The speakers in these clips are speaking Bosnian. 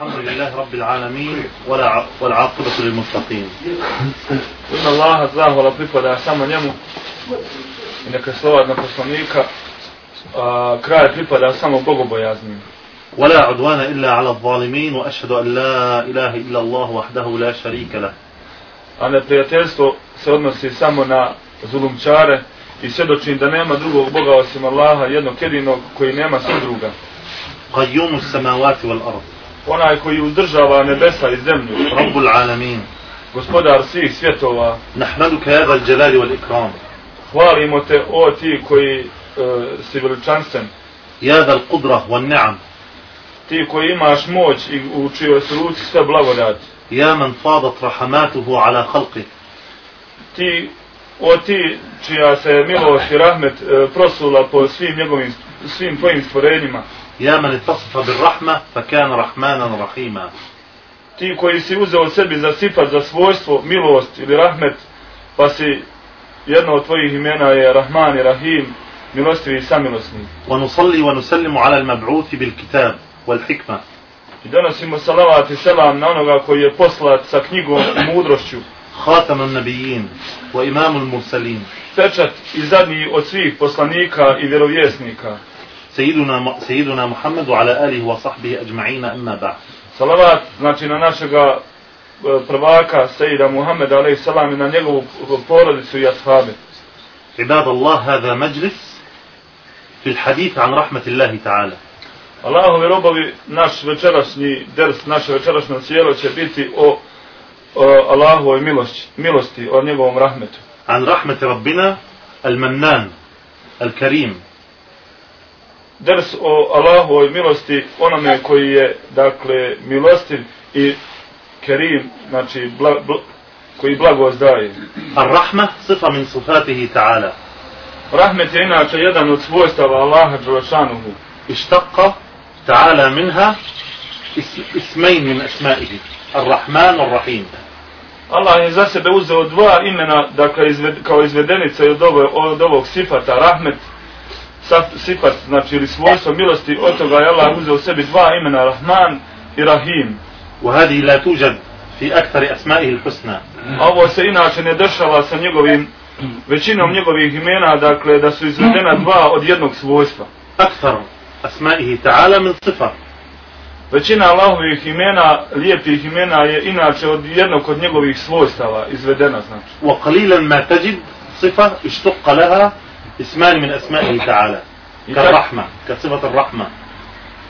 الحمد لله رب العالمين ولا والعاقبة للمتقين إن الله أزاه ولطيف ولا سام نيمو إنك سلوى أدنى فصنيك كراي kraj pripada samo bogobojaznim ولا عدوان إلا على الظالمين وأشهد أن لا إله إلا الله وحده لا شريك له انا بريتيرستو se odnosi samo na zulumčare i svjedočim da nema drugog Boga osim Allaha, jednog jedinog koji nema sudruga. Qajumu samawati wal ardh onaj koji uzdržava nebesa i zemlju, Rabbul Alamin, gospodar svih svjetova, Nahmaduka ya dal jalali wal ikram. Hvalimo te o ti koji uh, si veličanstven. Ya dal qudra wal ni'am. Ti koji imaš moć i u čijoj su ruci sve blagodati. Ja man fadat rahamatuhu ala khalqi. Ti o ti čija se milost i rahmet uh, prosula po svim njegovim svim tvojim stvorenjima. يا من اتصف بالرحمة فكان رحمانا رحيما ti koji si uzeo sebi za sifat, za svojstvo, milost ili rahmet, pa si jedno od tvojih imena je Rahman i Rahim, milostivi i samilosni. ونصلي ونسلم على المبعوث بالكتاب والحكمة I donosimo salavat i selam na onoga koji je poslat sa knjigom i mudrošću, خاتم النبيين وإمام المرسلين pečat i zadnji od svih poslanika i vjerovjesnika. سيدنا سيدنا محمد وعلى آله وصحبه أجمعين أما بعد. صلوات znaczy na naszego prawaka سيدنا محمد عليه السلام na jego porodicu i ashabe. عباد الله هذا مجلس في الحديث عن رحمة الله تعالى الله يربي наш вечерашний درس наше вечерашно цело će biti o Allahovoj milosti milosti أو njegovom رحمته عن رحمة ربنا المنان الكريم ders o Allahovoj milosti onome koji je, dakle, milostiv i kerim, znači, bla, bl, koji blago zdaje. Ar-Rahma sifa min sufatihi ta'ala. Rahmet je inače jedan od svojstava Allaha Đelešanuhu. Ištaka ta'ala minha ismejn min asmaihi. Ar-Rahman ar-Rahim. Allah je za sebe uzeo dva imena, dakle, izved, kao izvedenica od, ovo, od ovog sifata, Rahmet, sifat, znači, ili svojstvo milosti, od toga je Allah uzeo sebi dva imena, Rahman i Rahim. وهذه لا توجد في أكثر أسمائه الحسنى A ovo se inače ne dešava sa njegovim, većinom njegovih imena, dakle, da su izvedena dva od jednog svojstva. أكثر أسمائه تعالى من صفة Većina Allahovih imena, lijepih imena je inače od jednog od njegovih svojstava izvedena, znači. وقليلا ما تجد صفة اشتق لها اسمان من أسمائه تعالى كالرحمة كصفة الرحمة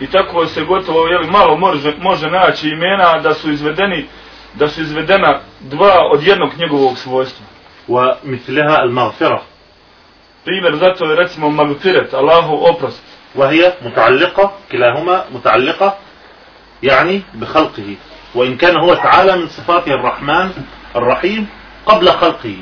I tako se gotovo jeli, malo može, može naći imena da su izvedeni da su izvedena dva od jednog njegovog svojstva. ومثلها المغفرة Primjer zato je recimo magfiret, Allahu oprost. وهي متعلقة كلاهما متعلقة يعني بخلقه وإن كان هو تعالى من صفاته الرحمن الرحيم قبل خلقه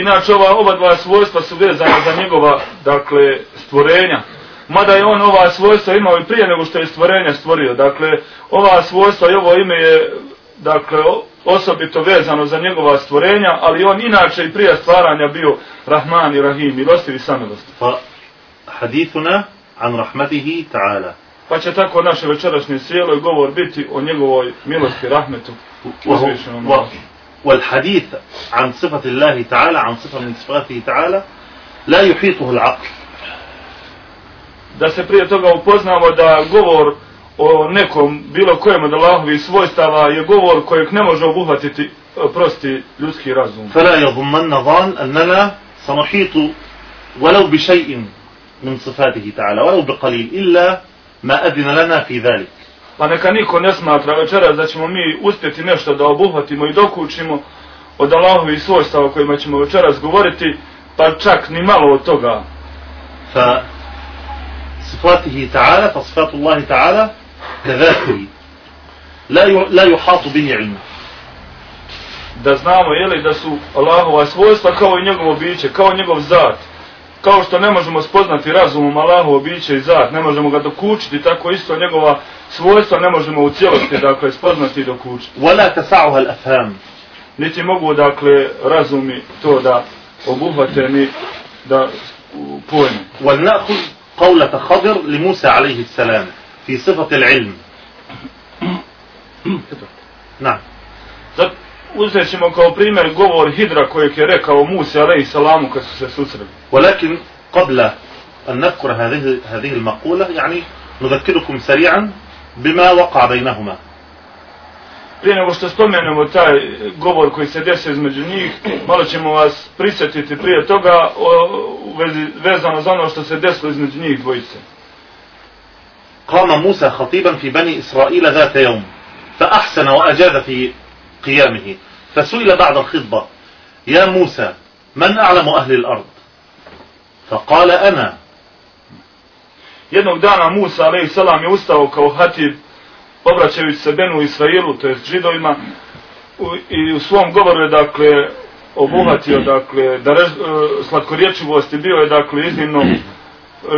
Inače, ova, ova dva svojstva su vezane za njegova, dakle, stvorenja. Mada je on ova svojstva imao i prije nego što je stvorenje stvorio. Dakle, ova svojstva i ovo ime je, dakle, osobito vezano za njegova stvorenja, ali on inače i prije stvaranja bio Rahman i Rahim, milostivi samilost. Pa, hadithuna an rahmatihi ta'ala. Pa će tako naše večerašnje sjelo i govor biti o njegovoj milosti, rahmetu, uzvišenom. Uh, uh, uh, والحديث عن صفة الله تعالى عن صفة من صفاته تعالى لا يحيطه العقل Da se prije toga upoznamo da govor o nekom, bilo kojem od Allahovih svojstava je govor kojeg ne može obuhvatiti e, prosti ljudski razum. فلا يظنن ظان أننا سنحيط ولو بشيء من صفاته تعالى ولو بقليل إلا ما أذن لنا في ذلك Pa neka niko ne smatra večeras da ćemo mi uspjeti nešto da obuhvatimo i dokučimo od Allahovi svojstava o kojima ćemo večeras govoriti, pa čak ni malo od toga. Fa sifatihi ta'ala, fa sifatu Allahi ta'ala, tevakuri. La, ju, la juhatu bin ilma. Da znamo, jeli, da su Allahova svojstva kao i njegovo biće, kao i njegov zat. Kao što ne možemo spoznati razumom Allahovo biće i zat, ne možemo ga dokučiti, tako isto njegova svojstva ne možemo u cijelosti dakle spoznati i dokučiti. ولا تسعها الأفهام Niti mogu dakle razumi to da obuhvate ni da u- pojme. ولنأخذ قولة خضر لموسى عليه السلام في صفة العلم نعم Zat, uzet ćemo kao primjer govor Hidra kojeg je rekao Musa alaihi salamu kad su se susreli. ولكن قبل أن نذكر هذه هذه المقولة يعني نذكركم سريعا بما وقع بينهما Prije nego što spomenemo taj govor koji se desio između njih, malo ćemo vas prisjetiti prije toga o, u vezi, vezano za ono što se desilo između njih dvojice. قام موسى خطيبا في بني إسرائيل ذات يوم فأحسن وأجاد في قيامه فسئل بعد الخطبة يا موسى من أعلم أهل الأرض فقال أنا Jednog dana Musa alaihi salam je ustao kao hatib obraćajući se Benu Israilu, to jest židovima, u, i u svom govoru je dakle obuhvatio, dakle, da rež, e, slatkorječivost je bio je dakle iznimno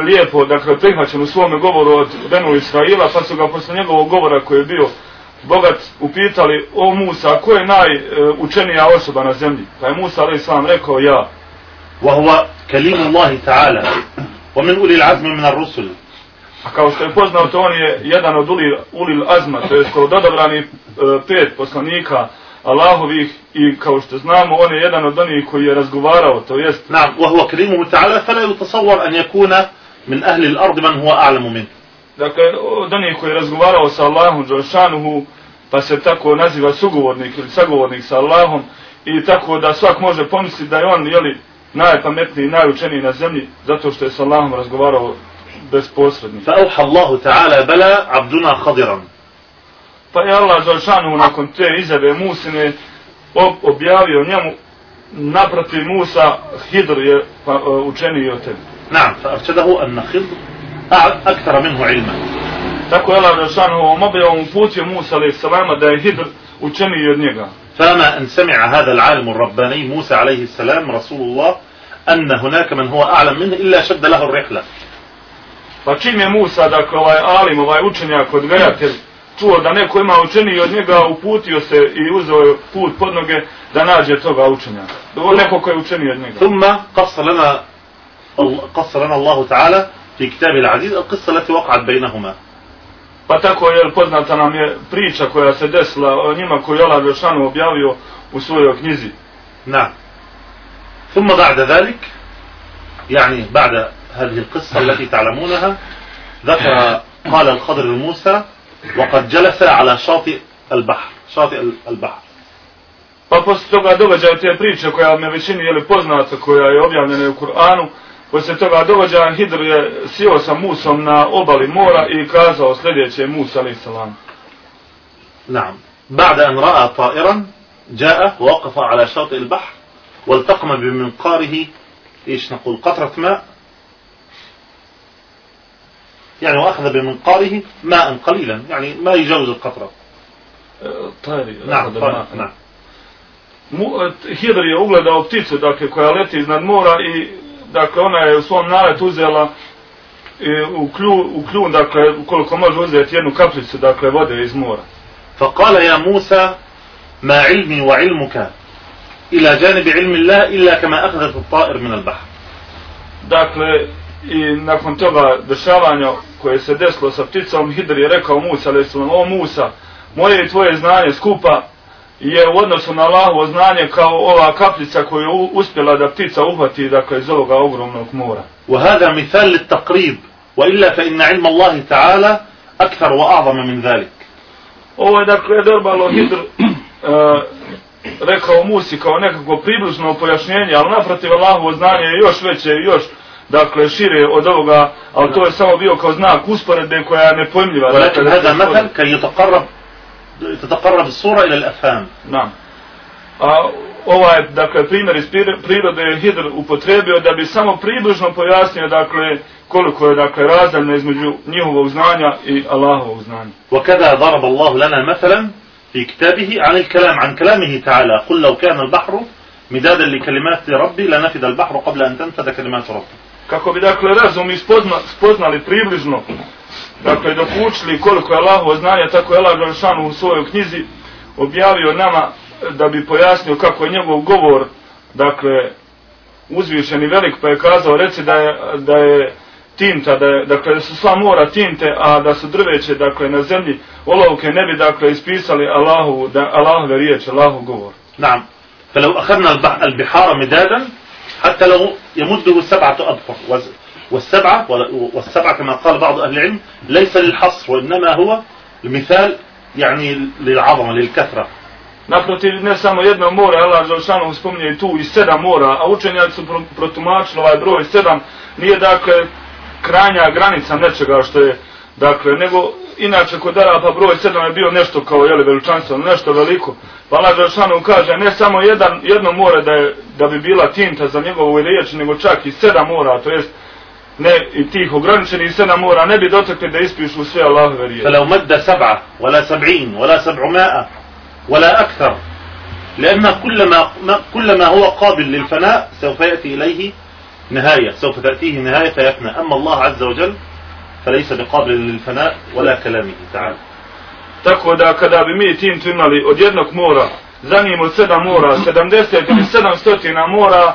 lijepo, dakle, prihvaćen u svome govoru od Benu Israila, pa su ga posle njegovog govora koji je bio bogat upitali, o Musa, ko je najučenija osoba na zemlji? Pa je Musa alaih salam rekao, ja. وهو كليم الله تعالى ومن أولي العزم من الرسل A kao što je poznato, on je jedan od ulil, ulil azma, to je od odabrani e, pet poslanika Allahovih i kao što znamo, on je jedan od onih koji je razgovarao, to jest نعم وهو كريمه تعالى فلا يتصور أن يكون من أهل الأرض من هو أعلم منه dakle, od onih koji je razgovarao sa Allahom, Đošanuhu, pa se tako naziva sugovornik ili sagovornik sa Allahom, i tako da svak može pomisliti da je on, jeli, najpametniji, najučeniji na zemlji, zato što je sa Allahom razgovarao bez. Fa uha Allahu ta'ala bala abduna khadiran. Pa je Allah Đošanuhu nakon te izjave Musine objavio njemu naprati Musa Hidr je pa, e, učeniji od tebi. Naam, fa arčadahu anna Hidr أكثر منه علما Tako je Allah Đelšanuhu ovom objavom uputio Musa alaih salama da je Hidr učeniji od njega. فلما أن سمع هذا العالم الرباني موسى عليه السلام رسول الله أن هناك من هو أعلم منه إلا شد له الرحلة Pa čim je Musa, dakle ovaj alim, ovaj učenjak, odgajatelj, čuo da neko ima učeniji od njega, uputio se i uzeo je put pod noge da nađe toga učenjaka. Ovo neko ko je učeniji od njega. ثم قص لنا قص لنا الله تعالى في كتابه العزيز القصة التي وقعت بينهما Pa tako je poznata nam je priča koja se desila o njima koju je Allah Đelšanu objavio u svojoj knjizi. نعم ثم بعد ذلك يعني بعد هذه القصة التي تعلمونها ذكر قال الخضر لموسى وقد جلس على شاطئ البحر شاطئ البحر Pa posle toga događaja te priče koja me većini je poznata, koja je objavljena u Kur'anu, posle toga događaja Hidr je sjeo sa Musom na obali mora i kazao sljedeće Musa alaih salam. نعم بعد أن رأى طائرا جاء ووقف على شاطئ البحر والتقم بمنقاره إيش نقول قطرة ماء يعني وأخذ بمنقاره ماء قليلا يعني ما يجاوز القطرة Tajri, نعم طائر نعم e, Hidr je ugledao pticu, dakle, koja leti iznad mora i, dakle, ona je u svom naletu uzela i u klju, u klju, dakle, ukoliko može uzeti jednu kaplicu, dakle, vode iz mora. فقال يا موسى ما علمي وعلمك إلى جانب علم الله إلا كما أخذت الطائر من البحر Dakle, i nakon toga dešavanja koje se desilo sa pticom, Hidr je rekao Musa, ali su o Musa, moje i tvoje znanje skupa je u odnosu na Allahovo znanje kao ova kapljica koju je u- uspjela da ptica uhvati, dakle, iz ovoga ogromnog mora. وهذا مثال للتقريب وإلا فإن علم الله تعالى أكثر وأعظم من ذلك Ovo je dakle Derbalo Hidr uh, rekao Musi kao nekako približno pojašnjenje, ali naprotiv Allahovo znanje je još veće i još dakle šire od ovoga, ali to je samo bio kao znak usporedbe koja je nepojmljiva. ولكن dakle, هذا مثل كي يتقرب تتقرب الصورة إلى الأفهام Da. A ovaj, dakle, primjer iz prir- prirode je Hidr upotrebio da bi samo približno pojasnio, dakle, koliko je, dakle, razdavno između njihovog znanja i Allahovog znanja. وكذا ضرب الله لنا مثلا في كتابه عن الكلام عن كلامه تعالى قل لو كان البحر مدادا لكلمات ربي لنفد البحر قبل أن تنفد كلمات ربي Kako bi, dakle, razum ispozna, spoznali približno, dakle, dok učili koliko je Allahovo znanje, tako je Allah Đelšanu u svojoj knjizi objavio nama da bi pojasnio kako je njegov govor, dakle, uzvišen i velik, pa je kazao, reci da je, da je tinta, da je, dakle, da su sva mora tinte, a da su drveće, dakle, na zemlji olovke ne bi dakle ispisali Allahu, da, Allahove riječi, Allahu govor. نعم فلو أخذنا البح- البحار مدادا حتى لو يمده سبعة أبحر وز- والسبعة والسبعة كما قال بعض أهل العلم ليس للحصر وإنما هو المثال يعني للعظمة للكثرة Naprotiv, ne samo jedno more, Allah Želšanu spominje i tu i sedam mora, a učenjaci su pro- protumačili ovaj broj sedam, nije dakle krajnja granica nečega što je, dakle, nego inače kod Arapa broj sedam je bio nešto kao, jeli, veličanstveno, nešto veliko. Pa Allah Želšanu kaže, ne samo jedan, jedno more da, je, da bi bila tinta za njegovu riječ, nego čak i sedam mora, to jest ne i tih ograničenih sedam mora, ne bi dotekli da ispišu sve Allahove riječi. فلو مد سبعة ولا سبعين ولا سبعمائة ولا أكثر لأن كل ما, ما كل ما هو قابل للفناء سوف يأتي إليه نهاية سوف تأتيه نهاية فيفنى أما الله عز وجل فليس بقابل للفناء ولا كلامه تعالى Tako da kada bi mi tintu imali od jednog mora, za njim od sedam mora, 70 ili 700 mora,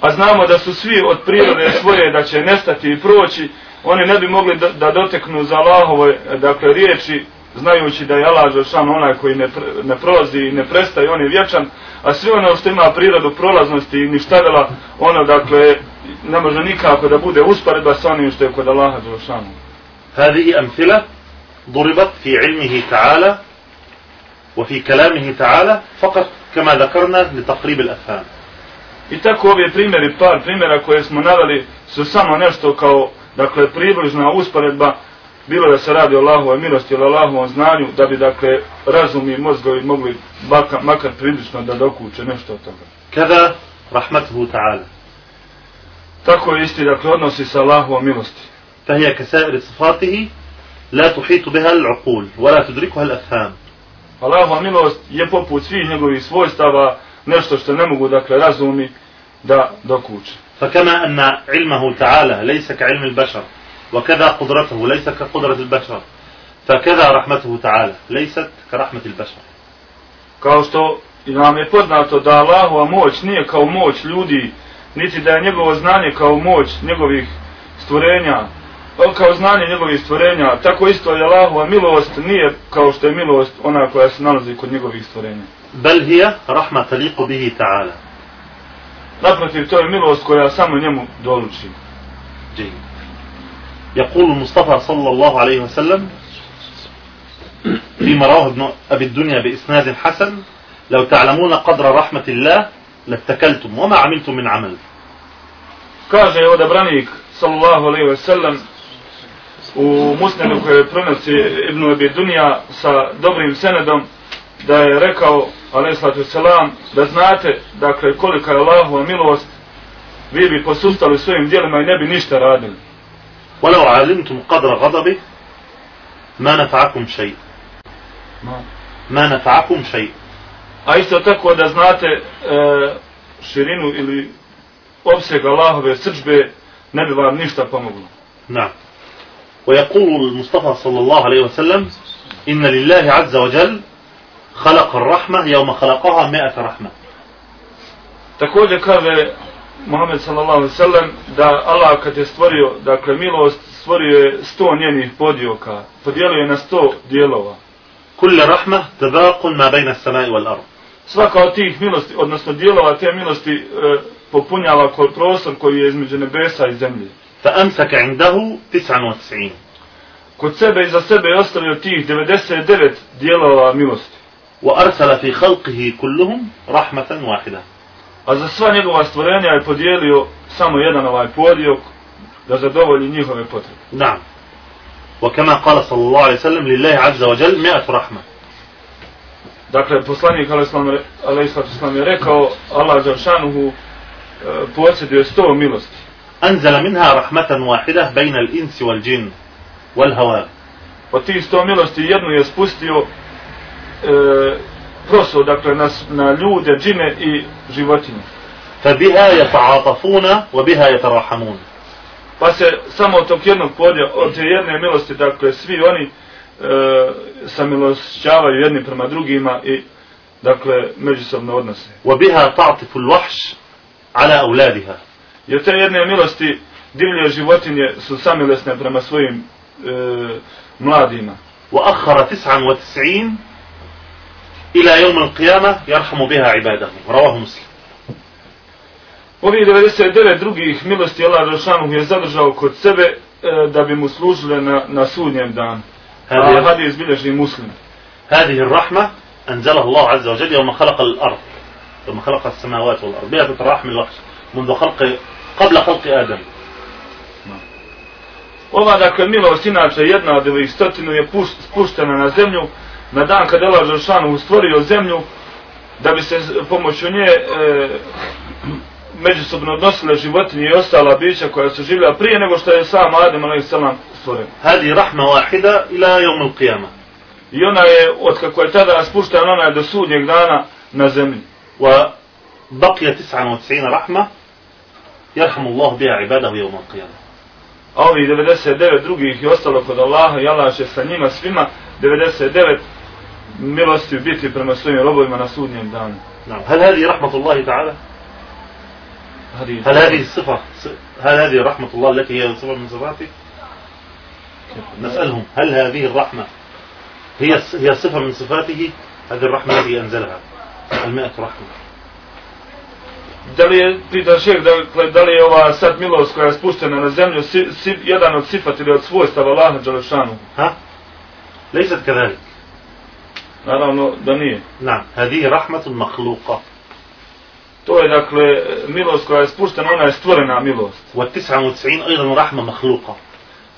a znamo da su svi od prirode svoje da će nestati i proći, oni ne bi mogli da, da doteknu za Allahove dakle, riječi, znajući da je Allah Žešan onaj koji ne, pr- ne prolazi i ne prestaje, on je vječan, a sve ono što ima prirodu prolaznosti i ništavila, ono dakle ne može nikako da bude usporedba sa onim što je kod Allaha Žešanu. هذه أمثلة ضربت في علمه تعالى وفي كلامه تعالى فقط كما ذكرنا لتقريب الأفهام I tako ove primjeri, par primjera koje smo naveli su samo nešto kao, dakle, približna usporedba, bilo da se radi o Allahovoj milosti ili Allahovom znanju, da bi, dakle, razum i mozgovi mogli baka, makar približno da dokuče nešto od toga. كذا رحمته تعالى Tako je isti, dakle, odnosi sa Allahovom milosti. فهي كسائر صفاته لا تحيط بها العقول ولا تدركها الأفهام Allahova milost je poput svih njegovih svojstava, nešto što ne mogu, dakle, razumi da dokuče. فكما أن علمه تعالى ليس كعلم البشر وكذا قدرته ليس كقدرة البشر فكذا رحمته تعالى ليست كرحمة البشر Kao što i nam je poznato da Allahova moć nije kao moć ljudi, niti da je njegovo znanje kao moć njegovih stvorenja, o, kao znanje njegovih stvorenja, tako isto je Allahova milost nije kao što je milost ona koja se nalazi kod njegovih stvorenja. بل هي رحمة تليق به تعالى Naprotiv, to je milost koja samo njemu doluči. يقول المصطفى صلى الله عليه وسلم فيما رواه ابن أبي الدنيا بإسناد حسن لو تعلمون قدر رحمة الله لاتكلتم وما عملتم من عمل Kaže odabranik, sallallahu alaihi ve sellem, u musnenu koje prenosi Ibnu Abi Dunja sa dobrim senedom, da je rekao, alaihi sallatu selam, da znate, dakle, kolika je Allahova milost, vi bi posustali svojim dijelima i ne bi ništa radili. ولو علمتم قدر غضبه ما نفعكم شيء ما نفعكم شيء A isto tako da znate e, širinu ili opseg Allahove srđbe, ne bi vam ništa pomoglo. نعم ويقول المصطفى صلى الله عليه وسلم إن لله عز وجل خلق الرحمة يوم خلقها مئة رحمة Također kaže Muhammed sallallahu alaihi sallam da Allah kad je stvorio, dakle milost, stvorio je sto njenih podioka, podijelio je na sto dijelova. كل رحمة تباق ما بين السماء والأرض Svaka od tih milosti, odnosno dijelova te milosti e, popunjava ko- prostor koji je između nebesa i zemlje. فأمسك عنده 99 Kod sebe i za sebe je ostavio tih 99 dijelova milosti. وأرسل في خلقه كلهم رحمة واحدة A za sva njegova stvorenja je podijelio samo jedan ovaj podiok da zadovolji njihove potrebe. نعم وكما قال صلى الله عليه وسلم لله عز وجل مئة رحمة Dakle, poslanik Aleyhisselam je rekao, Allah Đaršanuhu e, posjeduje sto milosti. أنزل منها رحمة واحدة بين الإنس والجن والهواء Od tih sto milosti jednu je spustio e, proso, dakle, na, s- na ljude, džine i životinje. فبها يتعاطفون وبها يتراحمون Pa se samo od tog jednog podija, od te jedne milosti, dakle, svi oni e, samilošćavaju jedni prema drugima i, dakle, međusobno odnose. وبها تعطف الوحش على أولادها Jer te jedne milosti divlje životinje su samilesne prema svojim e, mladima. وأخر تسعا وتسعين إلى يوم القيامة يرحم بها عباده رواه مسلم Ovi 99 drugih milosti Allah Đelšanu je zadržao kod sebe e, da bi mu služile na, na sudnjem danu. A هذه, hadis bilježi muslim. هذه الرحمة أنزلها الله عز وجل يوم خلق الأرض يوم خلق السماوات والأرض بها تتراحم الوحش منذ خلق قبل خلق آدم Ova dakle milost inače jedna od ovih stotinu je pušt, spuštena na zemlju na dan kad Allah Allah stvorio zemlju, da bi se pomoću nje e, međusobno odnosile životinje i ostala bića koja su živjela prije nego što je sam Adem a.s. stvoren. Hadi rahma wahida ila jomu qiyama. I ona je, od kako je tada spuštena, ona je do sudnjeg dana na zemlji. Wa baqija tisana od sina rahma, jerhamu Allah bija ibadahu jomu qiyama. A ovih 99 drugih i ostalo kod Allaha i Allah će sa njima svima 99 milosti biti prema svojim robovima na sudnjem danu. نعم هل هذه رحمة الله تعالى؟ هل هذه الصفة هل هذه رحمة الله التي هي صفة من صفاته؟ نسألهم هل هذه الرحمة هي هي صفة من صفاته؟ هذه الرحمة التي أنزلها المئة رحمة Da li je, pita šeh, dakle, da li je ova sad milost koja je spuštena na zemlju si, si, jedan od sifat ili od svojstava Allaha Đalešanu? ها؟ ليست كذلك Naravno da nije. نعم هذه رحمة مخلوقة To je dakle milost koja je spuštena, ona je stvorena milost. والتسعة وتسعين أيضا رحمة مخلوقة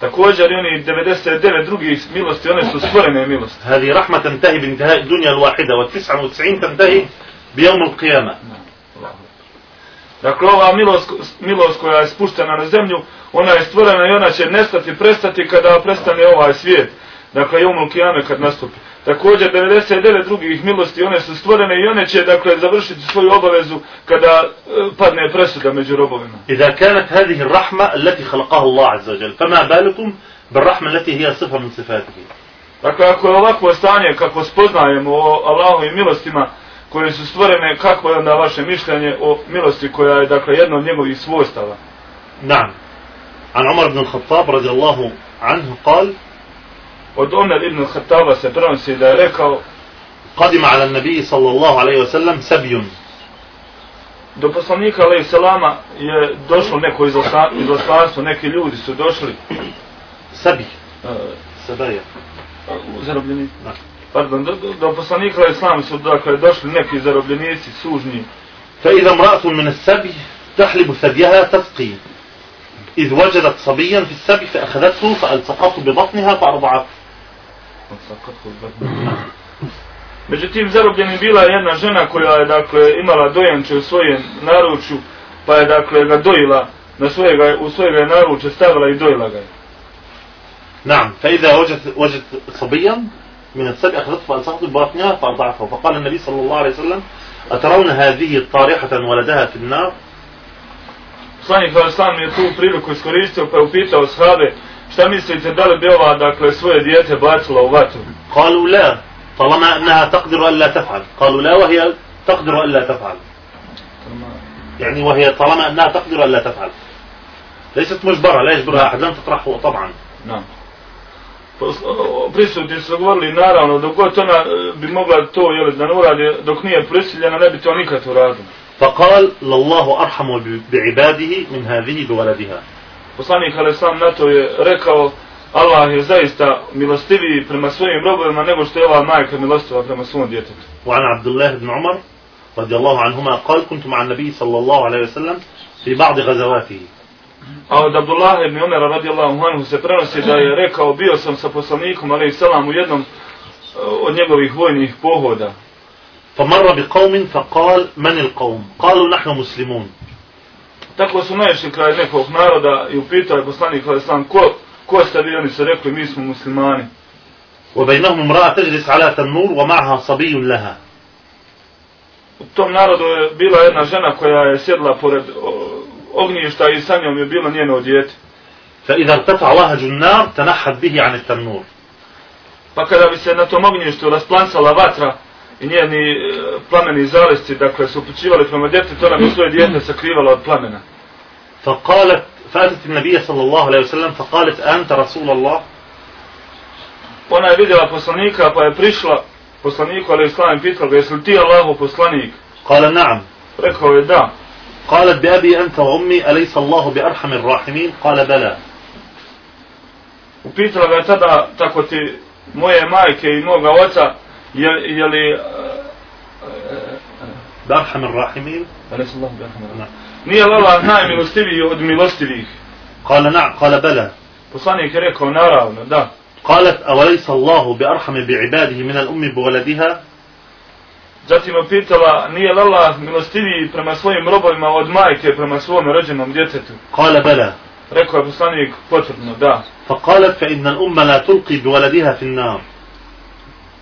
Također i oni 99 drugih milosti, one su stvorene milosti. هذه رحمة تنتهي بانتهاء الدنيا الواحدة والتسعة وتسعين تنتهي بيوم القيامة Dakle, ova milost, milost koja je spuštena na zemlju, ona je stvorena i ona će nestati, prestati kada prestane ovaj svijet. Dakle, i umul kijame kad nastupi. Također, 99 drugih milosti, one su stvorene i one će, dakle, završiti svoju obavezu kada e, padne presuda među robovima. إذا كانت هذه الرحمة التي خلقها الله عز وجل فما بالكم بالرحمة التي هي صفة من صفاته Dakle, ako je ovakvo stanje, kako spoznajemo o Allahovim milostima, koje su stvorene, kako je onda vaše mišljenje o milosti koja je, dakle, jedno od njegovih svojstava? نعم عن عمر بن الخطاب رضي الله عنه قال Od Omer ibn Khattaba se prenosi da je rekao, قدم على النبي صلى الله عليه وسلم سبي do poslanika alaih salama je došlo neko izosla- izoslanstvo, neki ljudi su došli, سبي uh, سبايا zarobljenici, Da. pardon, do, do, do poslanika alaih salama su dakle došli neki zarobljenici, sužnji, فإذا امرأة من السبي تحلب ثديها تسقي إذ وجدت صبيا في السبي فأخذته فألصقته ببطنها فأرضعته Međutim, zarobljenim bila je jedna žena koja je, dakle, imala dojenče u svojem naručju, pa je, dakle, ga dojila, na svojega, u svojega je naruče stavila i dojila ga je. نعم فإذا وجدت وجدت صبيا من السبي أخذته فألصقته ببطنها فأرضعته فقال النبي صلى الله عليه وسلم أترون هذه الطارحة ولدها في النار Poslanik Islam je tu priliku iskoristio pa je upitao shabe šta mislite da li bi ova dakle svoje dijete bacila u vatru? قالوا لا طالما أنها تقدر ألا تفعل قالوا لا وهي تقدر ألا تفعل يعني وهي طالما أنها تقدر ألا تفعل ليست مجبرة لا يجبرها أحد لن تطرحه طبعا o- Prisutni su govorili naravno dok god ona e, bi mogla to jel, da ne uradi dok nije prisiljena ne bi to nikad uradila. فقال لله أرحم بعباده من هذه بولدها Poslanik Alesam na to je rekao Allah je zaista milostiviji prema svojim robovima nego što je ova majka milostiva prema svom djetetu. وعن عبد الله بن عمر رضي الله عنهما قال كنت مع النبي صلى الله عليه وسلم في بعض غزواته A od Abdullah ibn Umera radijallahu anhu se prenosi da je rekao bio sam sa poslanikom alejhi selam u jednom e, od njegovih vojnih pohoda. فمر بقوم فقال من القوم قالوا نحن مسلمون Tako su naišli kraj nekog naroda i upitao je poslanik alejhi selam ko ko ste vi oni su rekli mi smo muslimani. وبينهم امرأة تجلس على تنور ومعها صبي لها U tom narodu je bila jedna žena koja je sjedla pored o, ognjišta i sa njom je bilo njeno dijete. فإذا ارتفع وهج النار تنحت به عن التنور Pa kada bi se na tom ognjištu rasplansala vatra i njeni e, plameni zalesci, dakle, su upućivali prema djetetu, ona bi svoje dijete sakrivala od plamena. فقالت فأتت النبي صلى الله عليه وسلم فقالت أنت رسول الله ona je vidjela poslanika pa je prišla poslaniku, ali islam pitala ga, jesi li ti Allahu poslanik? قال نعم Rekao je da. قالت بأبي أنت وأمي أليس الله بأرحم الراحمين قال بلى Upitala ga je tada, tako ti moje majke i moga oca, je, je li eh, eh, Darhamer Rahimir? Nije lala najmilostiviji od milostivih. Kale na, kale bele. Poslanik je rekao, naravno, da. Kalet, a valisa Allahu bi arhame bi ibadihi minal ummi bu valadiha? Zatim opitala, nije lala milostiviji prema svojim robovima od majke prema svom rođenom djetetu? Kale bele. Rekao je poslanik, potvrdno, da. Fa kalet, fa inna l'umma la tulqi bi valadiha fin nar.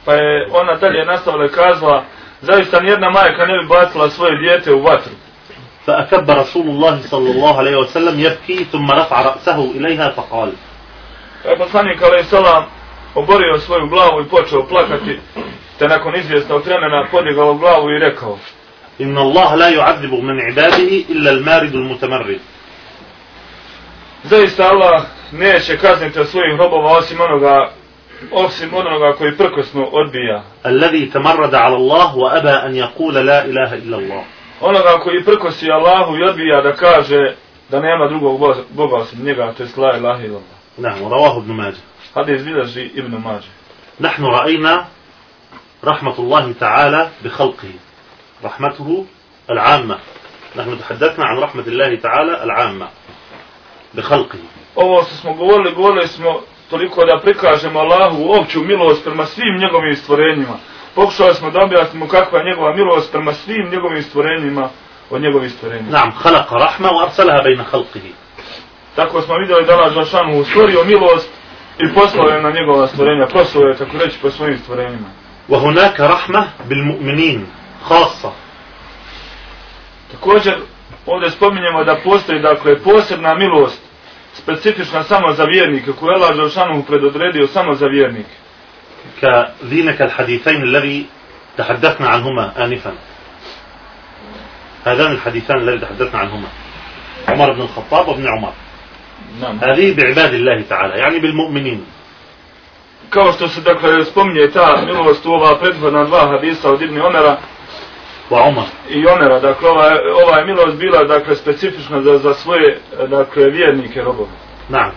Pa je ona dalje nastavila i kazala, zaista nijedna majka ne bi bacila svoje dijete u vatru. فأكب رسول الله صلى الله عليه وسلم يبكي ثم رفع رأسه إليها فقال Pa je poslanik, alaih salam, oborio svoju glavu i počeo plakati, te nakon izvjesnog vremena podigao glavu i rekao, إن الله لا يعذب من عباده إلا المارد المتمرد zaista Allah neće kazniti od svojih robova osim onoga, osim onoga koji prkosno odbija. الذي تمرد على الله وابى ان يقول لا اله الا الله onoga koji prkosi Allahu i odbija da kaže da nema drugog boga osim njega to jest la ilaha illa allah. نعم رواه ابن ماجه حديث بلجي ابن ماجه نحن راينا رحمه الله تعالى بخلقه رحمته العامه نحن تحدثنا عن رحمه الله تعالى العامه بخلقه ovo što smo govorili, govorili smo toliko da prikažemo Allahu opću milost prema svim njegovim stvorenjima. Pokušali smo da objasnimo kakva je njegova milost prema svim njegovim stvorenjima od njegovih stvorenja. نعم خلق رحمة وأرسلها بين خلقه Tako smo vidjeli da Allah Žešanu stvorio milost i poslao je na njegova stvorenja, poslao je tako reći po svojim stvorenjima. وهناك رحمة بالمؤمنين خاصة Također, ovdje spominjemo da postoji dakle posebna milost, specifična samo za vjernike, koju je Allah Žešanu predodredio samo za vjernike. كذينك الحديثين الذي تحدثنا عنهما آنفا هذان الحديثان الذي تحدثنا عنهما عمر بن الخطاب وابن عمر Nam. هذه بعباد الله تعالى يعني بالمؤمنين Kao što se dakle spominje ta milost u ova prethodna dva hadisa od Ibni Omera وعمر i Omera, dakle ova, ova je milost bila dakle specifična za, za svoje dakle vjernike robove. نعم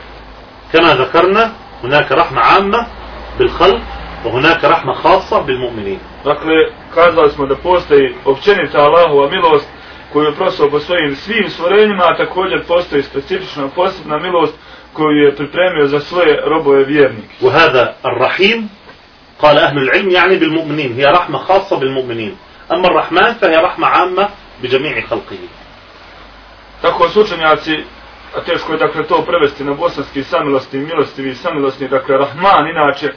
كما ذكرنا هناك رحمة عامة بالخلق وهناك رحمة خاصة بالمؤمنين Dakle, kazali smo da postoji općenita Allahova milost koju je prosao po svojim svim stvorenjima, a također postoji specifična posebna milost koju je pripremio za svoje robove vjernike. وهذا الرحيم قال أهل العلم يعني بالمؤمنين هي رحمة خاصة بالمؤمنين أما الرحمن فهي رحمة عامة بجميع خلقه Tako su učenjaci, a teško je dakle to prevesti na bosanski samilosti, milostivi, samilosni, dakle Rahman inače,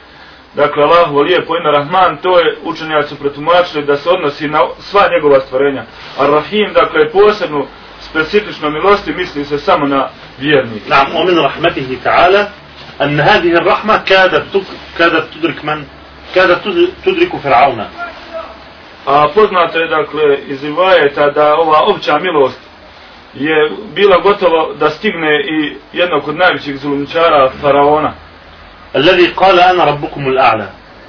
dakle Allahu lijepo ime Rahman, to je učenjaci protumačili da se odnosi na sva njegova stvorenja. A Rahim, dakle posebnu specifično milosti misli se samo na vjernike. نعم ومن رحمته تعالى أن هذه الرحمة كادت تك- كادت تدرك من كادت تد- تدرك فرعون A poznato je dakle iz Ivajeta da ova opća milost je bila gotovo da stigne i jednog od najvećih zulumčara faraona. Alladhi qala ana rabbukum al-a'la.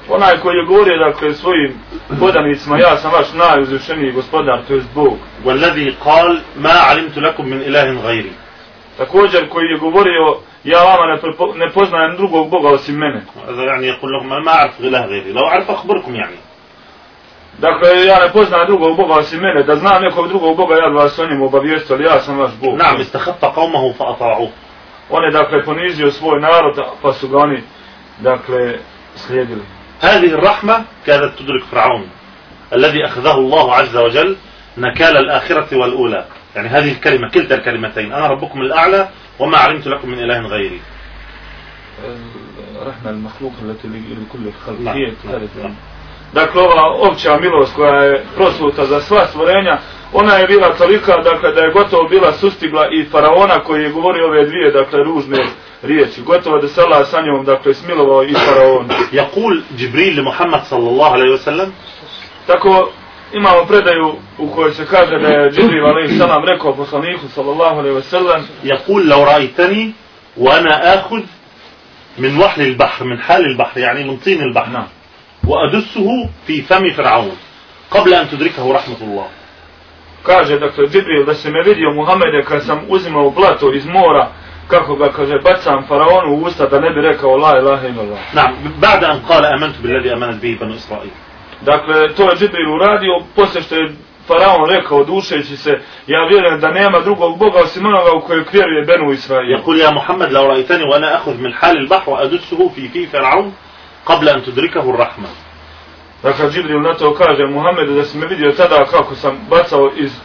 Onaj koji je govorio dakle svojim podanicima ja sam vaš najuzvišeniji gospodar to jest Bog. Walladhi qal ma alimtu lakum min ilahin ghayri. Također koji je govorio ja vama ne, ne poznajem drugog boga osim mene. Znači, ja ne znam ma ma'rif ilaha ghayri. Lo a'rif akhbarukum yani. Dakle, ja ne poznajem drugog Boga osim mene, da znam nekog drugog Boga, ja bi vas o njemu obavijestio, ali ja sam vaš Bog. نعم استخف قومه فأطاعوه On je, dakle, ponizio svoj narod, pa su ga oni, dakle, slijedili. هذه الرحمة كادت تدرك فرعون الذي أخذه الله عز وجل نكال الآخرة والأولى يعني هذه الكلمة كلتا الكلمتين أنا ربكم الأعلى وما علمت لكم من إله غيري Rahma al-mahluk, lati li kulli khalq. dakle ova opća milost koja je prosluta za sva stvorenja, ona je bila tolika, dakle, da je gotovo bila sustigla i faraona koji je govorio ove dvije, dakle, ružne riječi. Gotovo da se Allah sa njom, dakle, smilovao i faraon. Jakul Džibril Muhammad sallallahu alaihi wasallam? Tako, imamo predaju u kojoj se kaže da je Džibril alaihi sallam rekao poslaniku sallallahu alaihi wasallam Jakul lau rajtani, wa ana ahud min vahli il-bahr, min hali il-bahr, jani min tini il-bahr. وأدسه في فم فرعون قبل أن تدركه رحمة الله Kaže, dakle, Džibril, da se me vidio Muhammede kad sam uzimao blato iz mora, kako ga, kaže, bacam faraonu u usta da ne bi rekao la ilaha illallah. نعم بعد أن قال آمنت بالذي آمنت به بنو إسرائيل Dakle, to je Džibril uradio, poslije što je faraon rekao, dušeći se, ja vjerujem da nema drugog Boga osim onoga u kojeg vjeruje Benu Israil. يقول يا محمد لو رأيتني وأنا أخذ من حال البحر وأدسه في في فرعون قبل أن تدركه الرحمة Dakle, Džibril na to kaže Muhammedu da si me vidio tada kako sam bacao iz e,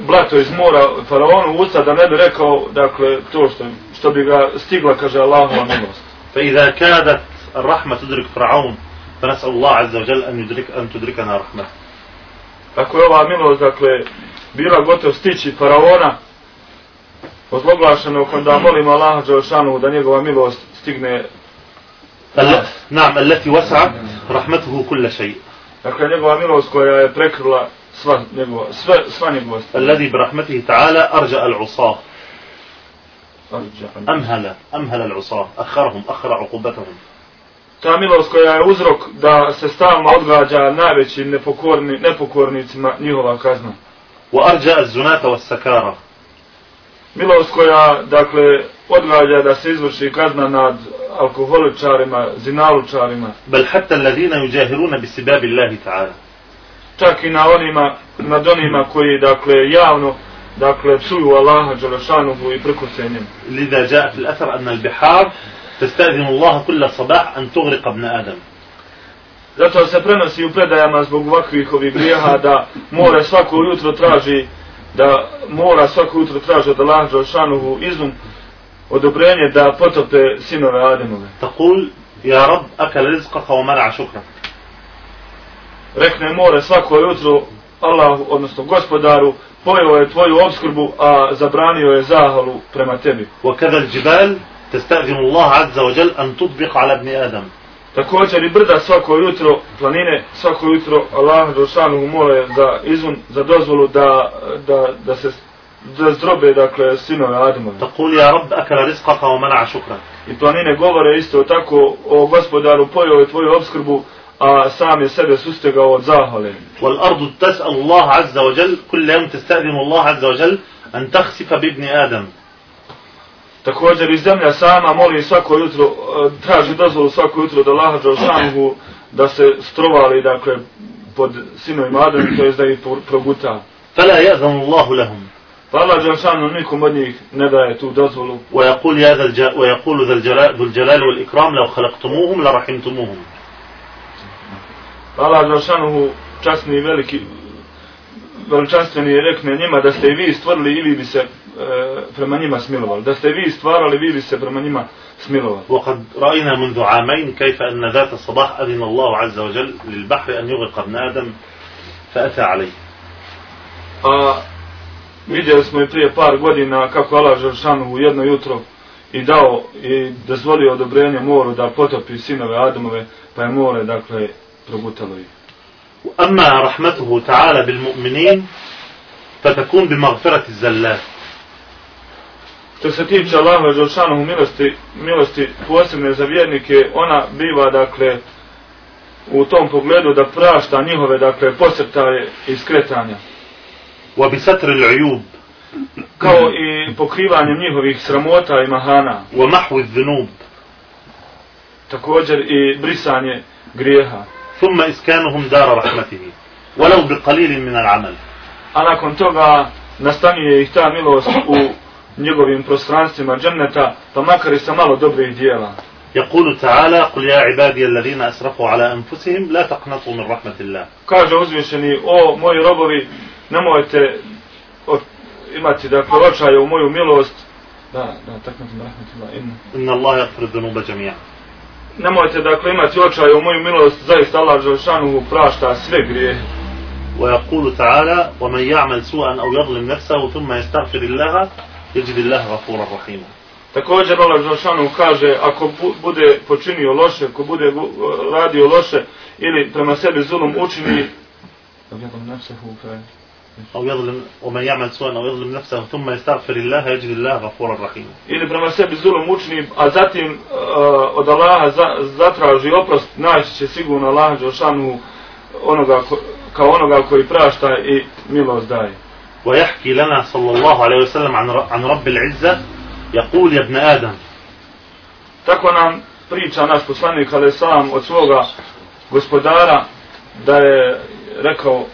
blato iz mora faraonu u usta da ne bi rekao, dakle, to što, što bi ga stigla, kaže Allahova milost. فإذا كادت الرحمة تدرك فرعون فنسأل الله عز وجل أن يدرك أن تدركنا رحمة Ako je ova milost, dakle, bila gotovo stići faraona, ozloglašeno onda molimo Allaha Đelšanu da njegova milost stigne, ال- نعم التي وسعت رحمته كل شيء dakle, njegova milost koja je prekrila sva njegova, sve, sva njegova stanja. الذي برحمته تعالى أرجأ العصاة أمهل أمهل العصاة أخرهم أخر عقوبتهم Ta milost koja je uzrok da se stalno odgađa najvećim nepokorni, nepokornicima njihova kazna. وأرجأ الزناة والسكارى Milost koja, dakle, odgađa da se izvrši kazna nad alkoholičarima, zinalučarima. Bel hatta allazina yujahiruna bi sibabi Allahi ta'ala. Čak i na onima, nad onima koji, dakle, javno, dakle, psuju Allaha, Đalešanuhu i prekose njim. Lida ja'a fil athar anna al-bihar, testazimu Allaha kulla sabah an tugriq ibn Adam. Zato se prenosi u predajama zbog ovakvih ovih grijeha da more svako jutro traži da mora svako jutro traži od Allaha Đalešanuhu izum odobrenje da potopte sinove Ademove. Takul, ja rab, akal rizqa kao mara šukra. Rekne more svako jutro, Allah, odnosno gospodaru, pojeo je tvoju obskrbu, a zabranio je zahalu prema tebi. Wa kada džibal, te stavim Allah, azza wa jel, an tutbiq ala bni Adam. Također i brda svako jutro, planine, svako jutro, Allah, došanu, mole za izun, za dozvolu da, da, da se da zdrobe, dakle, sinove Adama. Takul ja rab akara rizqaka wa mana šukra. I planine govore isto tako, o gospodaru pojeo je tvoju obskrbu, a sam je sebe sustegao od zahvale. Wal ardu tas'al Allah azza wa jal, kulli jam tista'dinu Allah azza wa jal, an takhsifa bibni Adam. Također i zemlja sama moli svako jutro, e, traži dozvolu svako jutro da Allah džalšanuhu da se strovali, dakle, pod sinovima Adam, to je da ih proguta. probuta. Fala jazanu Allahu lahum. Đelšanu od njih ne daje tu dozvolu. ويقول يا ذا الج... ويقول ذا الجلال ذو الجلال والإكرام لو خلقتموهم لرحمتموهم Allah Đelšanuhu časni i veliki, veličanstveni rekne njima da ste i vi stvorili i vi bi se e, prema njima smilovali. Da ste vi stvarali, vi bi se prema njima smilovali. وقد رأينا منذ عامين كيف أن ذات الصباح أذن الله عز وجل للبحر أن يغرق ابن آدم فأتى عليه vidjeli smo i prije par godina kako Allah Želšanuhu jedno jutro i dao i dozvolio odobrenje moru da potopi sinove Adamove, pa je more, dakle, progutalo ih. أما رحمته تعالى بالمؤمنين فتكون بمغفرة الزلات Što se tiče Allahove Želšanuhu milosti, milosti posebne za vjernike, ona biva, dakle, u tom pogledu da prašta njihove, dakle, posrtaje i skretanja. وبستر العيوب. Kao i pokrivanjem njihovih sramota i mahana. ومحو الذنوب također i brisanje grijeha. ثم اسكانهم دار رحمته ولو بقليل من العمل أنا كنت با نستني يحتا ميلوس u njegovim prostranstvima dženeta pa makar i sa يقول تعالى قل يا عبادي الذين اسرفوا على انفسهم لا تقنطوا من رحمه الله كاجوزيشني أو moji robovi nemojte o, imati dakle očaje u moju milost. Da, da, tako mi rahmetullah, inna. إن الله يغفر الذنوب جميعا Nemojte dakle imati očaje u moju milost, zaista Allah Želšanuhu prašta sve grijehe. ويقول تعالى ومن يعمل سوءا أو يظلم نفسه ثم يستغفر الله يجد الله غفورا رحيما Također Allah Želšanu kaže, ako bu, bude počinio loše, ako bude bu, radio loše, ili prema sebi zulum učini, أو يظلم ومن يعمل سوءا أو يظلم نفسه ثم يستغفر الله يجد الله غفورا رحيما ili prema sebi zulum učini, a zatim uh, od Allaha za, zatraži oprost, naći će sigurno Allah Đelšanu onoga ko, kao onoga koji prašta i milost daje. ويحكي لنا صلى الله عليه وسلم عن ر- عن رب العزة يقول يا ابن آدم Tako nam priča naš poslanik ali sam od svoga gospodara da je rekao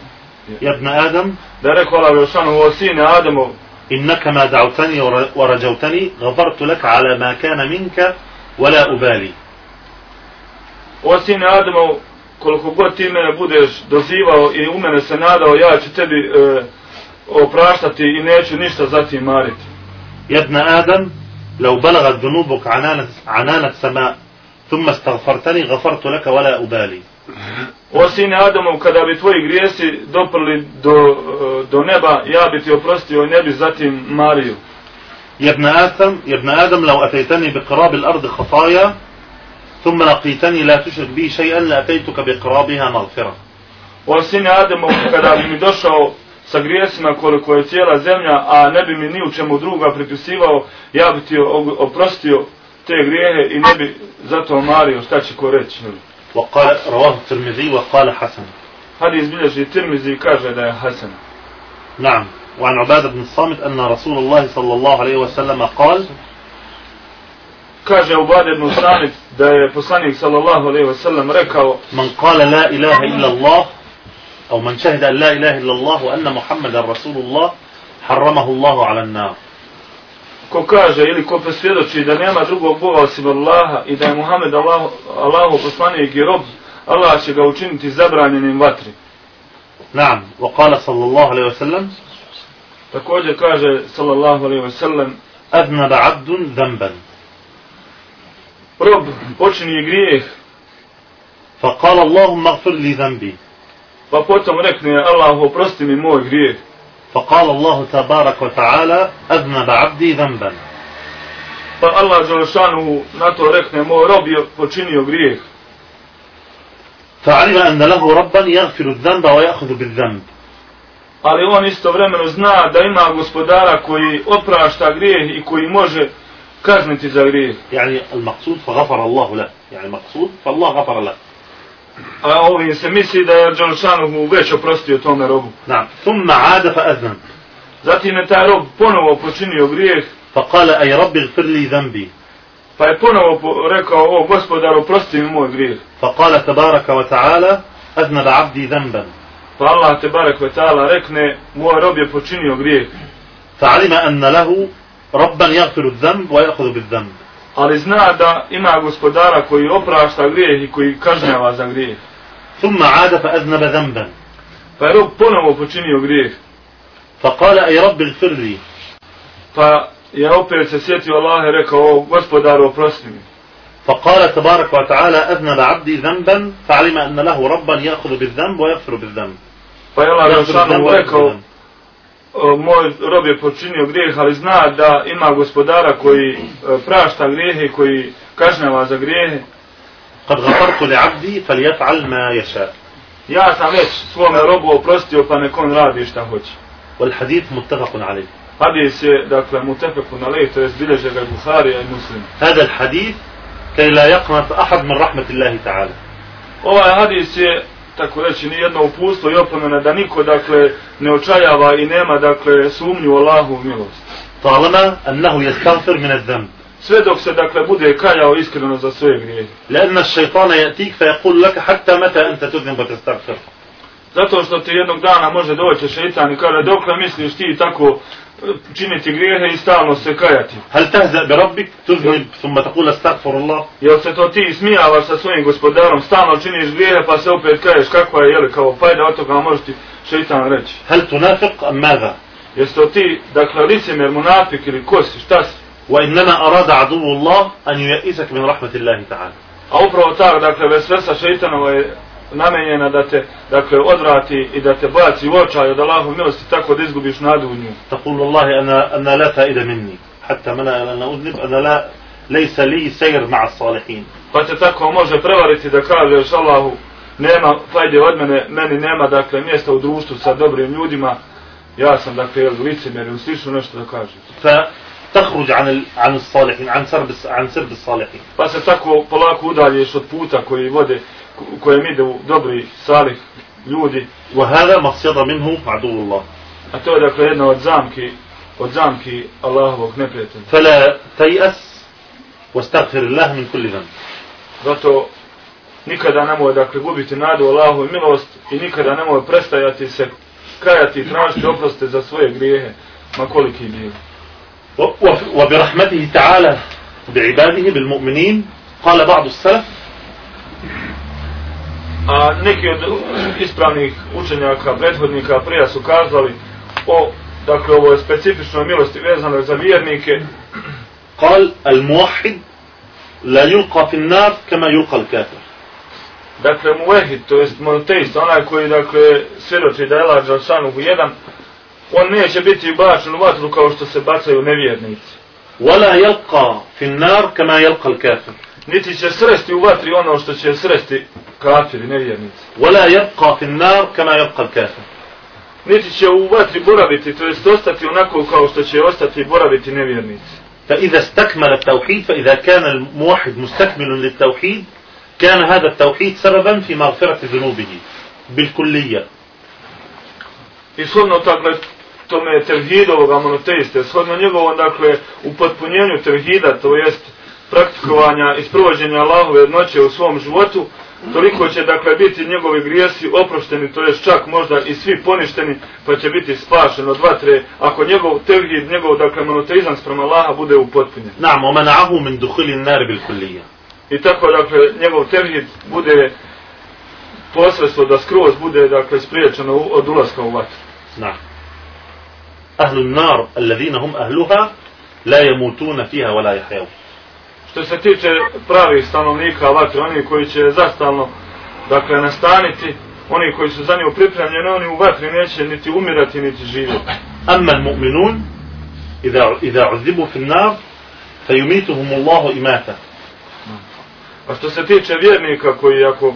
يا ابن آدم da je rekao Allah Đelšanu o sine Ademov إنك ما دعوتني ور- ورجوتني غفرت لك على ما كان منك ولا أبالي o sine Ademov koliko god ti mene budeš dozivao i u mene se nadao ja ću tebi e, opraštati i neću ništa zatim mariti. يا ابن آدم لو بلغت ذنوبك عنان عنان السماء ثم استغفرتني غفرت لك ولا أبالي O sine Adamov, kada bi tvoji grijesi doprli do, e, do neba, ja bi ti oprostio i ne bi zatim mario. يا ابن آدم يا ابن آدم لو أتيتني بقراب الأرض خطايا ثم لقيتني لا تشرك بي شيئا لأتيتك بقرابها مغفرة O sine Adamov, kada bi mi došao sa grijesima koliko je cijela zemlja, a ne bi mi ni u čemu druga pripisivao, ja bi ti o- oprostio te grijehe i ne bi zato mario, šta će ko reći. وقال رواه الترمذي وقال حسن. Tirmizi i kaže da je Hasan. نعم. وعن عبادة بن الصامت أن رسول الله صلى الله عليه وسلم قال Kaže Ubade ibn Samit da je poslanik sallallahu alejhi ve sellem rekao من قال لا إله إلا الله أو من شهد أن لا إله إلا الله وأن محمد رسول الله حرمه الله على النار. ko kaže ili ko presvjedoči da nema drugog Boga osim Allaha i da je Muhammed Allah, Allahu poslanik i rob, Allah će ga učiniti zabranjenim vatri. نعم وقال صلى الله عليه وسلم Također kaže sallallahu alejhi ve sellem أذنب عبد ذنبا rob počini grijeh, فقال اللهم اغفر لي ذنبي pa potom rekne Allah oprosti mi moj grijeh. فقال الله تبارك وتعالى أذنب عبدي ذنبا Pa Allah Đelešanu na to rekne moj rob je počinio grijeh. فعلم أن له ربا يغفر الذنب ويأخذ بالذنب Ali on istovremeno zna da ima gospodara koji oprašta grijeh i koji može kazniti za grijeh. يعني المقصود فغفر الله له يعني المقصود فالله غفر له a ovim se misli da je Đalšanu mu već oprostio tome robu. Da. Thumma ada fa aznam. Zatim je taj rob ponovo počinio grijeh. Fa kale, aj rabbi gfirli zambi. Pa je ponovo rekao, o gospodar, oprosti mi moj grijeh. Fa kale, tabaraka wa ta'ala, aznab abdi zamban. Pa Allah, tabaraka wa ta'ala, rekne, moj rob je počinio grijeh. Fa alima anna lahu, rabban jagfiru zamb, wa jagfiru bil zamb Ali zna da ima gospodara koji oprašta grijeh i koji kažnjava za grijeh. ثم عاد فأذنب ذنبا Pa je rob ponovo počinio grijeh. فقال أي رب اغفر لي Pa je opet se sjetio Allah i rekao, o gospodaru, oprosti mi. فقال تبارك وتعالى أذنب عبدي ذنبا فعلم أن له ربا يأخذ بالذنب ويغفر بالذنب Pa je Allah يغفر بالذنب Žešanu ويغفر rekao, بالذنب. o, moj rob je počinio grijeh, ali zna da ima gospodara koji e, prašta grijehe, koji kažnjava za grijehe. Kad gafartu li abdi, fal jaf'al ma jesa. Ja sam već svome robu oprostio, pa nekon radi šta hoće. Wal hadith muttafaqun alayh. Hadis je, dakle, muttafaqun alayh, to je zbileže ga Bukharija i muslim. Hada hadith, kaj la jaqnat ahad man rahmatillahi ta'ala. Ovaj hadis je tako reći, nijedno upustvo i opomena da niko, dakle, ne očajava i nema, dakle, sumnju u Allahu milost. طالما أنه يستغفر من الذنب Sve dok se, dakle, bude kajao iskreno za svoje grijehe. لأن الشيطان يأتيك فيقول لك حتى متى أنت تذنب وتستغفر Zato što ti jednog dana može doći šeitan i kaže, dokle misliš ti tako e, činiti grijehe i stalno se kajati. هل تهزأ بربك تذنب ثم تقول استغفر الله Jel se to ti smijavaš sa svojim gospodarom, stalno činiš grijehe pa se opet kaješ kakva je, jeli, kao fajda od toga može ti šeitan reći. هل تنافق أم ماذا Jesi to ti, dakle, licemjer, munafik ili ko si, šta si? وإنما أراد عدو الله أن ييئسك من رحمة الله تعالى A upravo tako, dakle, vesvesa šeitanova je namenjena da te, dakle, odvrati i da te baci u očaj od Allahov milosti tako da izgubiš nadu u nju. تقول والله أنا, أنا لا فائدة مني حتى من أنا أذنب أنا لا ليس لي سير مع الصالحين Pa te tako može prevariti da kažeš Allahu, nema fajde od mene, meni nema, dakle, mjesta u društvu sa dobrim ljudima ja sam dakle licemjer ili slično nešto da kaže. فتخرج عن ال- عن الصالحين عن سرب الس- عن سرب الصالحين Pa se tako polako udalješ od puta koji vode, ko- kojem idu dobri salih ljudi, وهذا مصيدة منه عدو الله a to je dakle jedna od zamki, od zamki Allahovog neprijatelja. فلا تيأس واستغفر الله من كل ذنب Zato nikada nemoj dakle gubiti nadu Allahu i milost i nikada nemoj prestajati se kajati i tražiti oproste za svoje grijehe, ma koliki bili. وبرحمته تعالى بعباده بالمؤمنين قال بعض السلف a neki od ispravnih učenjaka, prethodnika, prija su kazali o, dakle, ovoj specifičnoj milosti vezano za vjernike. Kal al muahid la yulqa fin nar kama yulqa al kafir. Dakle, muahid, to jest monoteist, onaj koji, dakle, svjedoči da je lađa od u jedan, on neće biti bačen u vatru kao što se bacaju nevjernici. Wala yalqa fin nar kama yalqa al kafir. Niti će sresti u vatri ono što će sresti kafiri, nevjernici. ولا يبقى في النار كما يبقى الكافر Niti će u vatri boraviti, to jest ostati onako kao što će ostati boraviti nevjernici. فإذا استكمل التوحيد فإذا كان الموحد مستكمل للتوحيد كان هذا التوحيد سببا في مغفرة ذنوبه بالكلية I shodno dakle, tome tevhidovoga monoteiste, shodno njegovom dakle upotpunjenju tevhida, to jest praktikovanja i sprovođenja Allahove noće u svom životu, toliko će dakle biti njegovi grijesi oprošteni, to je čak možda i svi poništeni, pa će biti spašen od vatre, ako njegov tevhid, njegov dakle monoteizam sprem Allaha bude upotpunjen. Naam, omen ahu min duhilin nar bil kulija. I tako dakle njegov tevhid bude posredstvo da skroz bude dakle spriječeno od ulaska u vatru. Naam. Ahlu nar, alladhina hum ahluha, la yamutuna fiha, wa la jahjavu što se tiče pravih stanovnika vatre, oni koji će zastalno dakle nastaniti, oni koji su za njo pripremljeni, oni u vatri neće niti umirati, niti živjeti. Amman mu'minun, idha uzibu fin nav, fa yumituhum Allahu imata. A što se tiče vjernika koji ako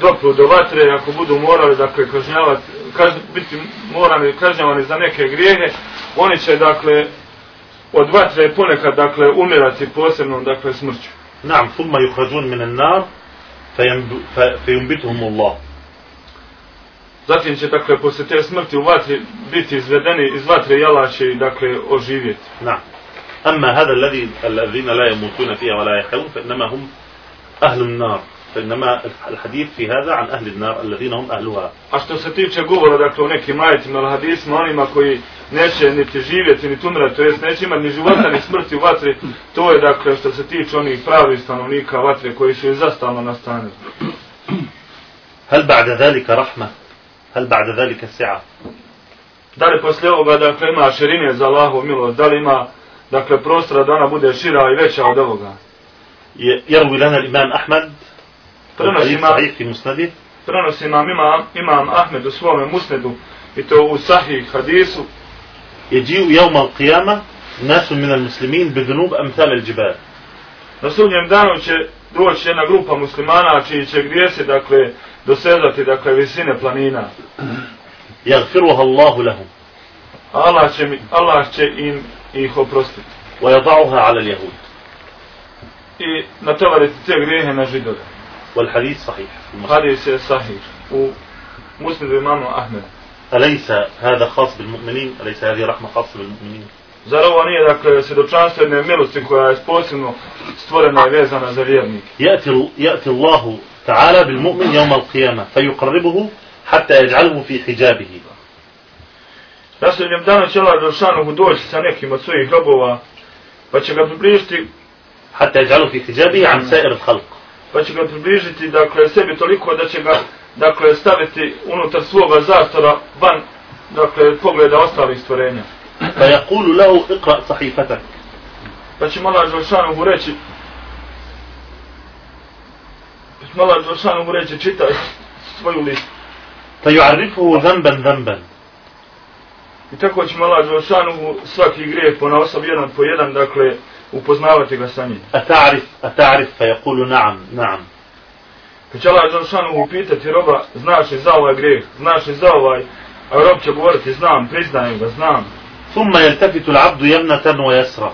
dopru do vatre, ako budu morali dakle kažnjavati, kaž, biti morani kažnjavani za neke grijehe, oni će dakle od vatre je ponekad, dakle, umirati posebno, dakle, smrću. Naam, summa yukhrajun min an-nar fayambituhum Allah. Zatim će, dakle, posle te smrti u vatri biti izvedeni iz vatre i Allah će, dakle, oživjeti. Naam. Amma hada alladhi alladhina la yamutuna fiha wa la yahyun fa innama hum ahlun nar. فإنما الحديث في هذا عن أهل النار الذين هم أهلها A što se tiče govora, dakle, o nekim ajetima ili hadisima, onima koji neće niti živjeti, niti umrati, to jest neće imati ni života, ni smrti u vatri, to je, dakle, što se tiče onih pravih stanovnika vatre koji su i zastalno nastanili. هل بعد ذلك رحمة هل بعد ذلك سعة Da li poslije ovoga, dakle, ima širine za Allahu milost, da li ima, dakle, prostora da ona bude šira i veća od ovoga. ي- يروي لنا الإمام أحمد Prenosi الحديث imam, صحيح في مسنده prenosi imam, imam, imam Ahmed u svome musnedu, i to u sahih hadisu, يجيء يوم القيامة ناس من المسلمين بذنوب أمثال الجبال Na sudnjem danu će doći jedna grupa muslimana čiji će grijesi, dakle, dosezati, dakle, visine planina. يغفرها الله لهم A Allah će, mi, Allah će im ih oprostiti. ويضعها على اليهود I natovariti te grijehe na židove. والحديث صحيح هذا صحيح ومسند الإمام أحمد أليس هذا خاص بالمؤمنين أليس هذه رحمة خاصة بالمؤمنين Zar ovo nije, dakle, svjedočanstvo jedne milosti koja je posebno stvorena i vezana za vjernike? Jati Allahu ta'ala bil mu'min jevma al-qiyama, fa yuqarribuhu hatta yaj'alhu fi hijabihi. Rasuljem dana će Allah Đelšanuhu doći sa nekim od svojih robova, pa će ga približiti hatta yaj'alhu fi hijabihi an sa'ir al-khalq. pa će ga približiti dakle sebi toliko da će ga dakle staviti unutar svoga zastora van dakle pogleda ostalih stvorenja. Pa je kulu lau ikra sahifatak. Pa će mala Đošanu mu reći pa će mala Đošanu mu reći čitaj svoju list pa ju arifu zemben zemben i tako će mala Đošanu svaki grijeh po jedan po jedan dakle upoznavati ga sa njim. أتعرف أتعرف فيقول نعم نعم Pa će Allah Đelšanuhu pitati roba znaš li za ovaj grijeh, znaš li za ovaj A rob će govoriti, znam, priznajem ga, znam. ثم يلتفت العبد يمنة ويسرى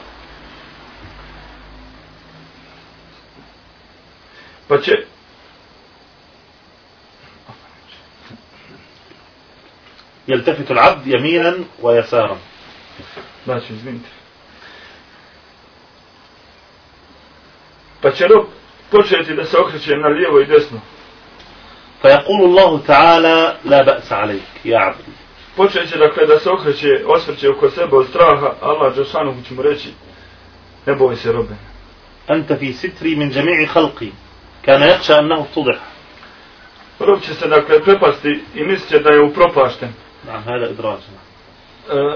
Pa će... يلتفت العبد يمينا ويسارا Znači, izvinite. Pa će rob početi da se okreće na lijevo i desno. فيقول الله تعالى لا بأس عليك يا عبدي Počet će dakle da se okreće, osvrće oko sebe od straha, Allah Đelšanuhu će mu reći, ne boj se robe. أنت في ستري من جميع خلقي كان يخشى أنه افتضح Rob će se dakle prepasti i mislit će da je upropašten. نعم هذا إدراج E,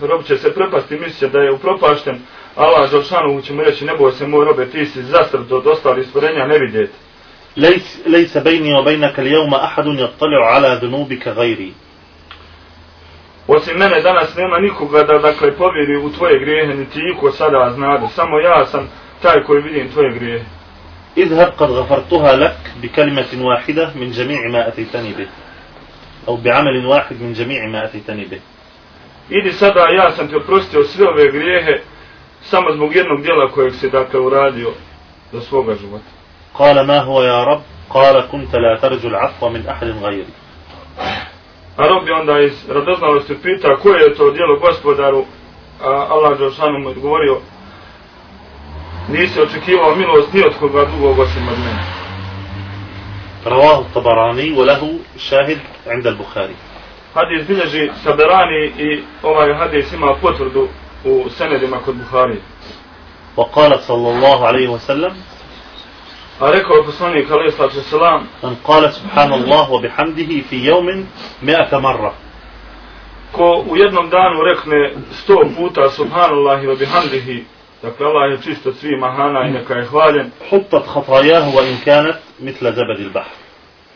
rob će se prepasti i mislit će da je upropašten. Allah Đelšanuhu će mu reći, ne boj se moj robe, ti si zastrd od ostalih stvorenja, ne vidjeti. ليس, ليس بيني وبينك اليوم أحد يطلع على ذنوبك غيري Osim mene danas nema nikoga da dakle povjeri u tvoje grijehe, niti iko sada znade. Samo ja sam taj koji vidim tvoje grijehe. اذهب قد غفرتها لك بكلمة واحدة من جميع ما أتيتني به أو بعمل واحد من جميع ما أتيتني به Idi sada, ja sam ti oprostio sve ove grijehe samo zbog jednog dijela kojeg si dakle uradio do svoga života. قال ما هو يا رب قال كنت لا ترجو العفو من أحد غيري A rob je onda iz radoznalosti pita koje je to dijelo gospodaru, a Allah Đelšanu mu je odgovorio nisi očekivao milost ni od koga drugog osim od mene. رواه الطبراني وله شاهد عند البخاري Hadis bilježi Taberani i ovaj hadis ima potvrdu u senedima kod Buhari. وقال صلى الله عليه وسلم A rekao je poslanik alaih sallatu selam, من قال سبحان الله وبحمده في يوم مئة مرة ko u jednom danu rekne sto puta subhanallahi wa bihamdihi, dakle Allah je čist od svih mahana i neka je hvaljen, حطت خطاياه وإن كانت مثل زبد البحر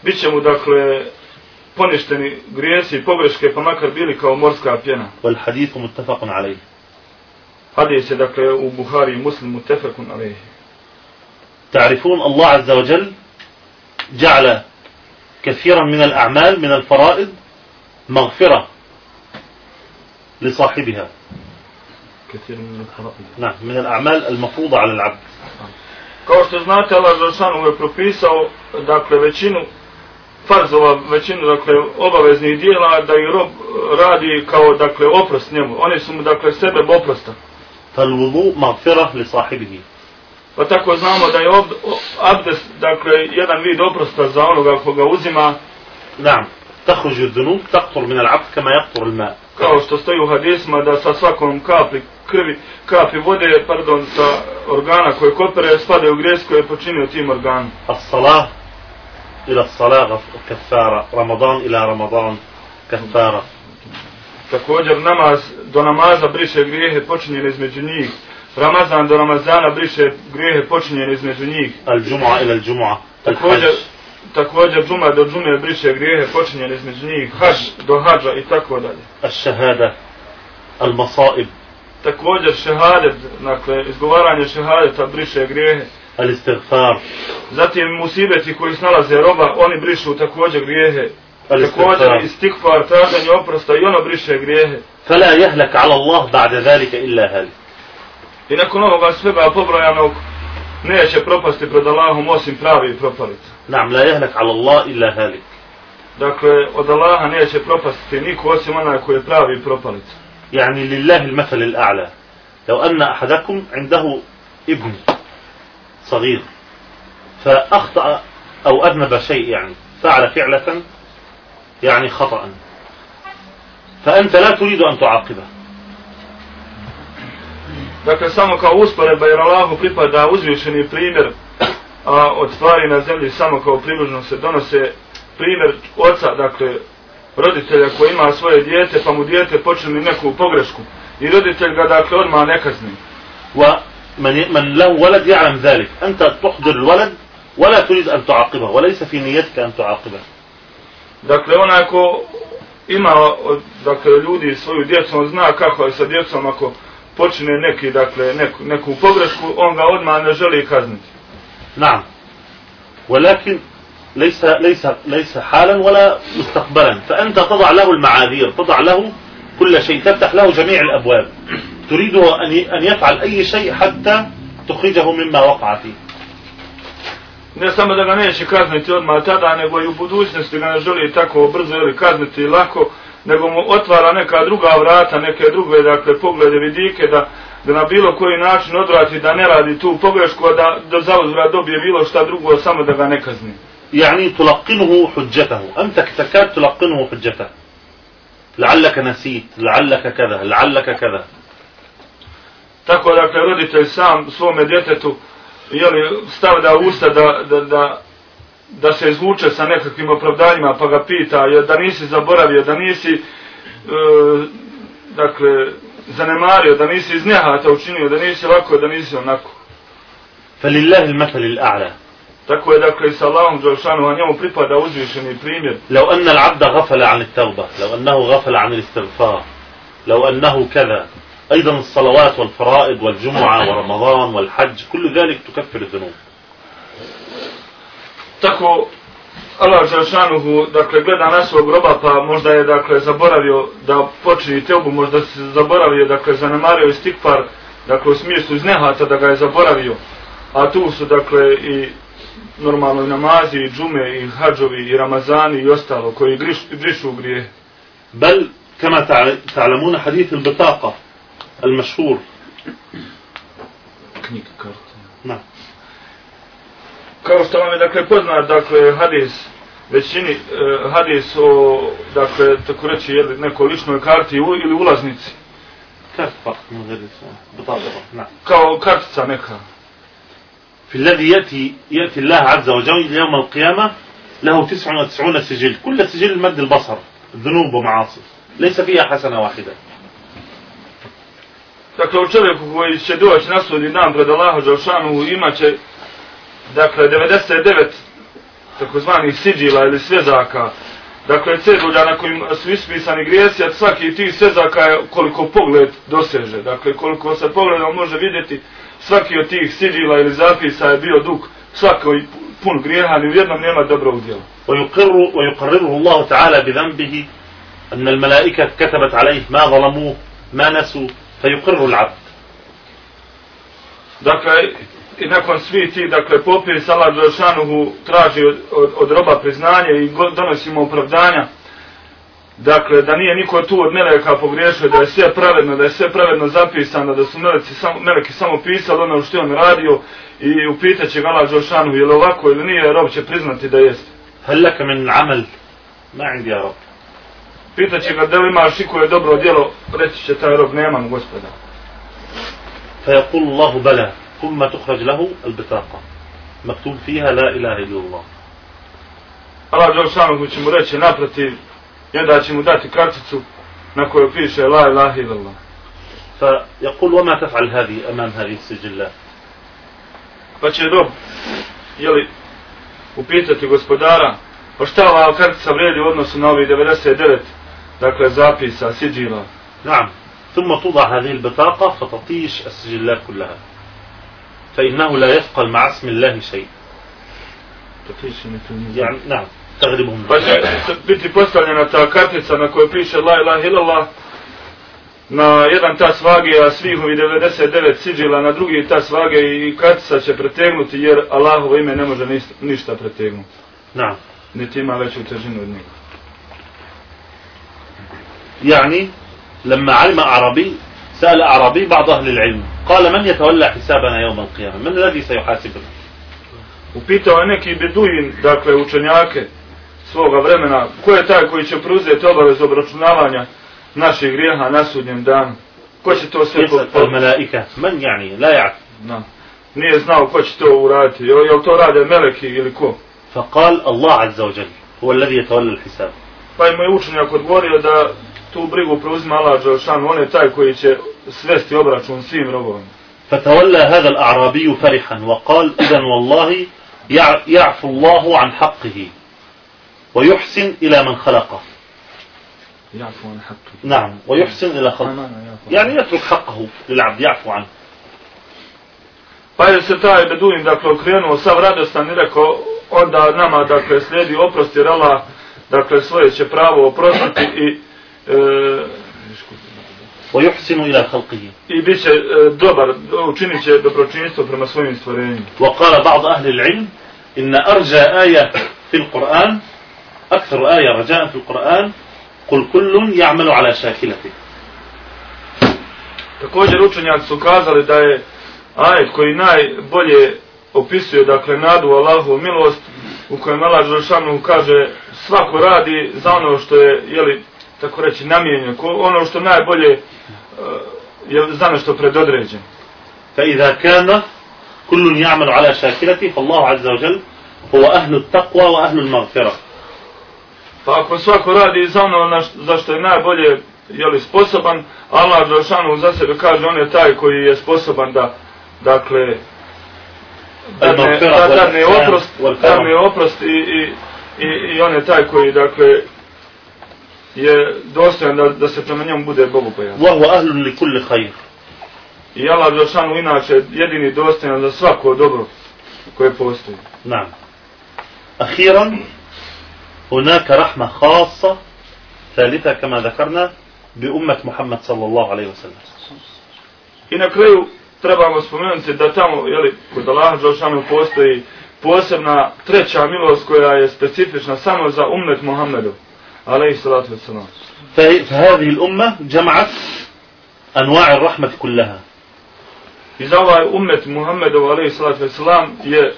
bit će mu dakle poništeni grijesi i pogreške pa makar bili kao morska pjena. والحديث متفق عليه Hadis je dakle u Buhari i Muslimu tefekun alejhi. تعرفون الله عز وجل جعل كثيرا من الأعمال من الفرائض مغفرة لصاحبها Kathir min al-fara'id. نعم من الأعمال المفروضة على العبد Kao što znate, Allah Žešanu je propisao, dakle, većinu farzova, većinu, dakle, obaveznih dijela da i rob radi kao, dakle, oprost njemu. Oni su mu, dakle, sebe oprosta. فالوضوء مغفرة لصاحبه Pa tako znamo da je ob, o- abdest, dakle, jedan vid oprosta za onoga koga uzima, نعم تخرج الذنوب تقطر من العبد كما يقطر الماء kao što stoji u hadisma da sa svakom kapli krvi, kapi vode, pardon, sa organa koje kopere, spade u grijez koje je počinio tim organom. الصلاة إلى الصلاة غف- كفارة رمضان إلى رمضان كفارة Također namaz do namaza briše grijehe počinjene između njih. Ramazan do Ramazana briše grijehe počinjene između njih. Al džuma ila al džuma. Također, također džuma do džume briše grijehe počinjene između njih. Hač do hađa i tako dalje. Al šehada. Al masaib. Također šehadet, dakle, izgovaranje šehadeta briše grijehe. Al istighfar. Zatim musibeti koji snalaze roba, oni brišu također grijehe. Također istikfar, traženje oprosta i ono briše grijehe. فلا يهلك على الله بعد ذلك إلا هالك I nakon ovoga svega pobrojanog, neće propasti pred Allahom osim pravi propalica. نعم لا يهلك على الله إلا هالك Dakle, od Allaha neće propasti niko osim onaj koji je pravi propalica. يعني لله المثل الأعلى لو أن أحدكم عنده ابن صغير فأخطأ أو أذنب شيء يعني فعل فعلة يعني خطأ فأنت لا تريد أن تعاقبه Dakle, samo kao usporedba jer Allahu pripada uzvišeni primjer a od stvari na zemlji samo kao približno se donose primjer oca, dakle, roditelja koji ima svoje dijete, pa mu dijete počini neku pogrešku. I roditelj ga, dakle, odmah ne kazni. ومن من له ولد يعلم ذلك أنت تحضر الولد ولا تريد أن تعاقبه وليس في نيتك أن تعاقبه Dakle, onaj ko ima, dakle, ljudi svoju djecu, on zna kako je sa djecom ako počine neki, dakle, neku, neku pogrešku, on ga odmah ne želi kazniti. نعم ولكن ليس ليس ليس حالا ولا مستقبلا فأنت تضع له المعاذير تضع له كل شيء تفتح له جميع الأبواب تريده أن يفعل أي شيء حتى تخرجه مما وقع فيه Ne samo da ga neće kazniti odmah tada, nego i u budućnosti ga ne želi tako brzo ili kazniti i lako, nego mu otvara neka druga vrata, neke druge dakle, poglede, vidike, da, da na bilo koji način odvrati da ne radi tu pogrešku, a da, da zauzvrat dobije bilo šta drugo, samo da ga ne kazni. يعني تلقنه حجته أنت تكاد تلقنه حجته لعلك نسيت لعلك كذا لعلك كذا Tako dakle roditelj sam svome djetetu jeli, stavlja u usta da, da, da, da se izvuče sa nekakvim opravdanjima pa ga pita jer da nisi zaboravio, da nisi e, dakle zanemario, da nisi iz nehata učinio, da nisi ovako, da nisi onako. فلله المثل الأعلى Tako je dakle i sa Allahom Đelšanu, a njemu pripada uzvišeni primjer. لو أن العبد غفل عن التوبة لو أنه غفل عن الاستغفار لو أنه كذا أيضا الصلوات والفرائض والجمعة ورمضان والحج كل ذلك تكفر الذنوب Tako Allah Đelšanuhu, dakle, gleda na svog groba, pa možda je, dakle, zaboravio da počini teubu, možda se zaboravio, dakle, zanemario istikfar, dakle, u smislu iz nehata da ga je zaboravio. A tu su, dakle, i normalno i namazi, i džume, i hađovi, i ramazani, i ostalo, koji griš, grišu u grije. بل كما تع- تعلمون حديث البطاقة المشهور Knjige karte. نعم Kao što vam je, dakle, poznat, dakle, hadis, većini, eh, hadis o, dakle, tako reći, jedli, nekoj ličnoj karti u, ili ulaznici. نعم Kao kartica neka. في الذي يأتي يأتي الله عز وجل يوم القيامة له 99 سجل كل سجل مد البصر ذنوب ومعاصي ليس فيها حسنة واحدة Dakle, u čovjeku koji će doći na sudnji dan pred Allahu Đelšanu imaće, dakle, 99 takozvanih siđila ili svezaka, dakle, cedulja na kojim su ispisani grijesi, a svaki tih svezaka je koliko pogled doseže. Dakle, koliko se pogledom može vidjeti, svaki od tih siđila ili zapisa je bio dug, svako je pun grijeha, ni u jednom nema dobrog djela. ويقر ويقرره الله تعالى بذنبه أن الملائكة كتبت عليه ما ظلموه ما نسوا فيقر العبد Dakle, i nakon svih tih, dakle, popis Allah Đelšanuhu traži od, od, od roba priznanje i go- donosi mu opravdanja. Dakle, da nije niko tu od meleka pogriješio, da je sve pravedno, da je sve pravedno zapisano, da su meleci samo, meleki samo pisali ono što je on radio i upitat će ga Allah Đelšanuhu je li ovako ili nije, rob će priznati da jeste. هل لك من عمل ما عندي يا رب Pitaće ga da li imaš i koje dobro djelo, reći će taj rob nemam gospoda. فيقول الله بلى ثم تخرج له البطاقة مكتوب فيها لا إله إلا الله Allah Đelšanuhu će mu reći naprotiv i onda će mu dati karticu na kojoj piše La ilaha illallah. فيقول وما تفعل هذه أمام هذه السجلات Pa će rob, jeli, upitati gospodara, pa šta ova kartica vredi u odnosu na ovih 99, dakle, zapisa, siđila. نعم ثم توضع هذه البطاقة فتطيش السجلات كلها فإنه لا يثقل مع اسم الله شيء يعني نعم تغلبهم Pa će biti postavljena ta kartica na kojoj piše La ilaha illallah, na jedan tas vage, a svih ovih 99 siđila na drugi tas vage i kartica će pretegnuti jer Allahovo ime ne može ništa, ništa pretegnuti. نعم Niti ima veću težinu od njega. يعني لما علم أعرابي سأل أعرابي بعض أهل العلم قال من يتولى حسابنا يوم القيامة من الذي سيحاسبنا Upitao je neki beduin, dakle učenjake svoga vremena, ko je taj koji će preuzeti obavezu obračunavanja naših grijeha na sudnjem danu? Ko će to sve po, يسأل po, الملائكة من يعني لا يعرف na, Nije znao ko će to uraditi, jel, jel to rade meleki ili ko? فقال الله عز وجل هو الذي يتولى الحساب Pa im je učenjak odgovorio da tu brigu preuzima Allah Đelšan, on je taj koji će svesti obračun svim robovima. فتولى هذا الأعرابي فرحا وقال إذا والله يع- يعفو الله عن حقه ويحسن إلى من خلقه Jafu on haqqi. نعم ويحسن إلى خلقه يعني يترك حقه للعبد يعفو عنه Pa je se taj beduin dakle okrenuo sav radostan i rekao onda nama, dakle, slijedi oprost jer Allah, dakle, svoje će pravo oprostiti i e, ويحسن إلى خلقه i bit će e, dobar, učinit će dobročinstvo prema svojim stvorenjima. وقال بعض أهل العلم إن أرجى آية في القرآن أكثر آية رجاء في القرآن قل كل يعمل على شاكلته Također učenjaci su kazali da je ajet koji najbolje opisuje, dakle, nadu Allahu milost, u kojem Allah Đelšanu kaže svako radi za ono što je, jeli, tako reći, namijenjeno, ko- ono što najbolje uh, je za nešto predodređen. فإذا كان كل يعمل على شاكلته فالله عز وجل هو أهل التقوى وأهل المغفرة Pa ako svako radi za ono na š- za što je najbolje jeli, sposoban, Allah Đelšanu za sebe kaže on je taj koji je sposoban da, dakle, dadne, Al-Maghfirah da dadne wal-ihsan oprost, wal-karam. dadne oprost i, i, i, i on je taj koji, dakle, je dostojan da, da se prema njemu bude Bogu pojavan. وهو أهل لكل خير I Allah Đelšanu inače jedini dostojan za svako dobro koje postoji. نعم أخيرا هناك رحمة خاصة ثالثة كما ذكرنا بأمة محمد صلى الله عليه وسلم I na kraju trebamo spomenuti da tamo, jeli, kod Allaha Đelšanu postoji posebna treća milost koja je specifična samo za umet Muhammedu. Aleyhi salatu wasalam. فه- فهذه الأمة جمعت أنواع الرحمة كلها I za ovaj umet Muhammedu, aleyhi salatu wasalam, je e,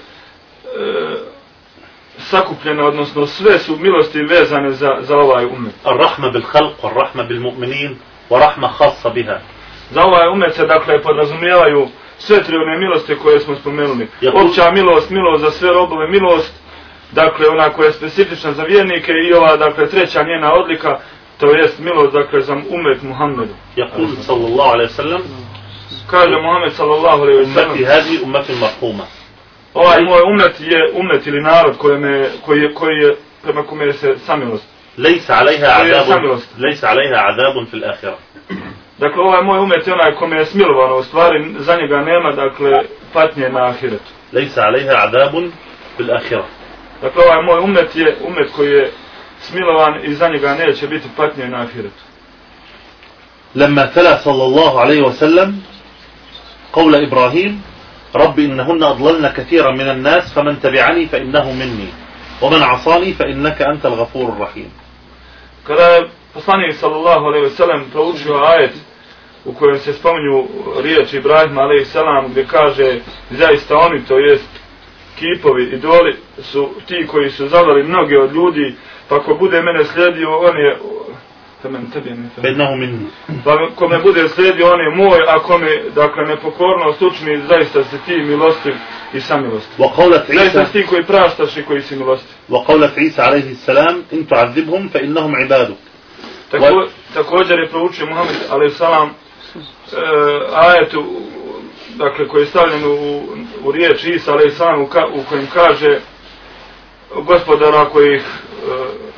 sakupljena, odnosno sve su milosti vezane za, za ovaj umet. الرحمة بالخلق والرحمة بالمؤمنين ورحمة خاصة بها Za ovaj umet se, dakle, podrazumijevaju sve tri one milosti koje smo spomenuli. Ja, Opća milost, milost za sve robove, milost, dakle ona koja je specifična za vjernike i ova dakle treća njena odlika to jest milost dakle za umet Muhammedu. Yaqul sallallahu alejhi ve sellem kaže Muhammed sallallahu alejhi ve sellem hadi ummati marhuma ovaj moj umet je umet ili narod kojem je koji je koji je prema kome se samilost. Lejsa alejha azabun lejsa alejha azabun fil الاخره Dakle, ovaj moj umet je onaj kome je smilovano, u stvari za njega nema, dakle, patnje na ahiretu. Lejsa alejha azabun fil ahiretu. Dakle, ovaj moj umet je umet koji je smilovan i za njega neće biti patnje na ahiretu. لما تلا صلى الله عليه وسلم قول إبراهيم رب إنهن أضللن كثيرا من الناس فمن تبعني فإنه مني ومن عصاني فإنك أنت الغفور الرحيم Kada je poslanik sallallahu alejhi ve sellem proučio ajet u kojem se spominju riječi Ibrahima alejhi selam gdje kaže zaista oni to jest kipovi, idoli su ti koji su zavali mnoge od ljudi, pa ko bude mene slijedio, on je... Temen, tebi Pa ko me bude slijedio, on je moj, a ko me, dakle, nepokorno sučni, zaista si ti milostiv i sam milostiv. Zaista si ti koji praštaš i koji si milostiv. Wa qavlat Isa, alaihi salam, in tu'adzibhum, fa innahum ibadu. Tako, također je proučio Muhammed, alaihi salam, e, uh, ajetu dakle, koji je stavljen u, u riječ Isa a.s. U, ka, u kojem kaže gospodara ako ih e,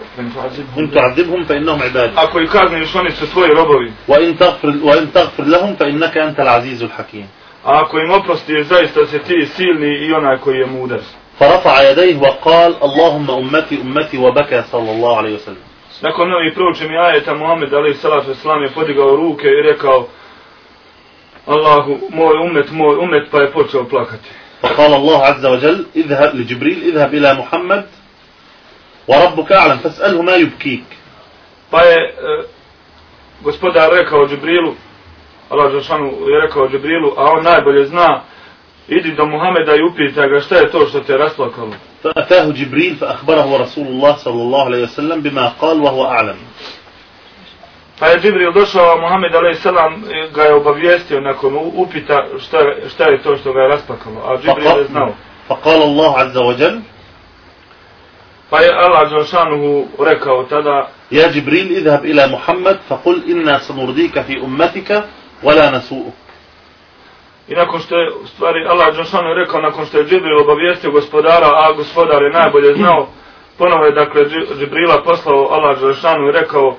إن تعذبهم فإنهم عبادك ako ih kazniš oni su tvoji robovi وإن تغفر, وإن تغفر لهم فإنك أنت العزيز الحكيم a ako im oprostiš zaista si ti silni i onaj koji je mudar فرفع يديه وقال اللهم أمتي أمتي وبكى صلى الله عليه وسلم nakon ovih proučenih ajeta Muhammed a.s. je podigao ruke i rekao Allahu, moj umet, moj umet, pa je počeo plakati. فقال الله عز وجل اذهب لجبريل اذهب إلى محمد وربك أعلم فاسأله ما يبكيك Pa je e, gospodar rekao Džibrilu, Allah Žešanu je rekao Džibrilu, a on najbolje zna, idi do Muhameda i upita ga šta je to što te rasplakalo. فأتاه جبريل فأخبره رسول الله صلى الله عليه وسلم بما قال وهو أعلم Pa je Džibril došao, a Mohamed a.s. ga je obavijestio nakon upita šta, šta je to što ga je raspakalo. A Džibril je znao. Pa kala Allah azza wa jel. Pa je Allah džanšanuhu rekao tada Ja Džibril idhab ila Muhammed fa kul inna samurdika fi ummetika wala nasu'u. I nakon što je, stvari, Allah džanšanuhu rekao nakon što je Džibril obavijestio gospodara, a gospodar je najbolje znao, ponovo je dakle Džibrila poslao Allah džanšanuhu i rekao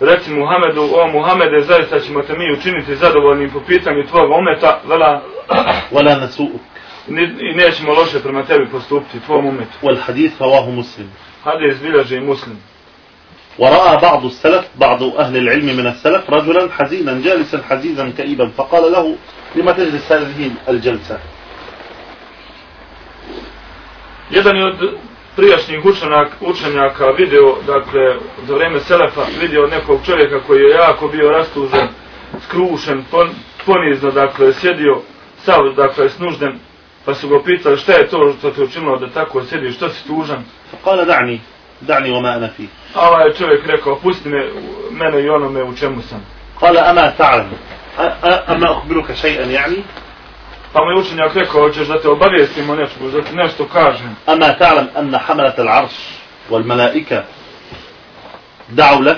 reci Muhamedu, o Muhamede, zaista ćemo te mi učiniti zadovoljnim po pitanju tvoga umeta, vela, ولا نسوءك ni- i nećemo loše prema tebi postupiti, tvom umetu. والحديث رواه مسلم Hadis bilježi i muslim. ورأى بعض السلف بعض أهل العلم من السلف رجلا حزينا جالسا حزيزا كئيبا فقال له لما تجلس هذه الجلسة Jedan je od prijašnjih učenak, učenjaka video, dakle, za vrijeme Selefa video nekog čovjeka koji je jako bio rastužen, skrušen, pon, ponizno, dakle, sjedio, sav, dakle, snužden, pa su ga pitali šta je to što te učinilo da tako sjediš, što si tužan? Kala da'ni, da'ni oma ma'na fi. A ovaj čovjek rekao, pusti me, mene i onome u čemu sam. Kala ama ta'lam, ama ukbiruka šaj'an, ja'ni? Pa mu je učenjak rekao, hoćeš da te obavijestim o da ti nešto kažem. Ama ta'lam anna hamalat al-arš wal malaika da'ulak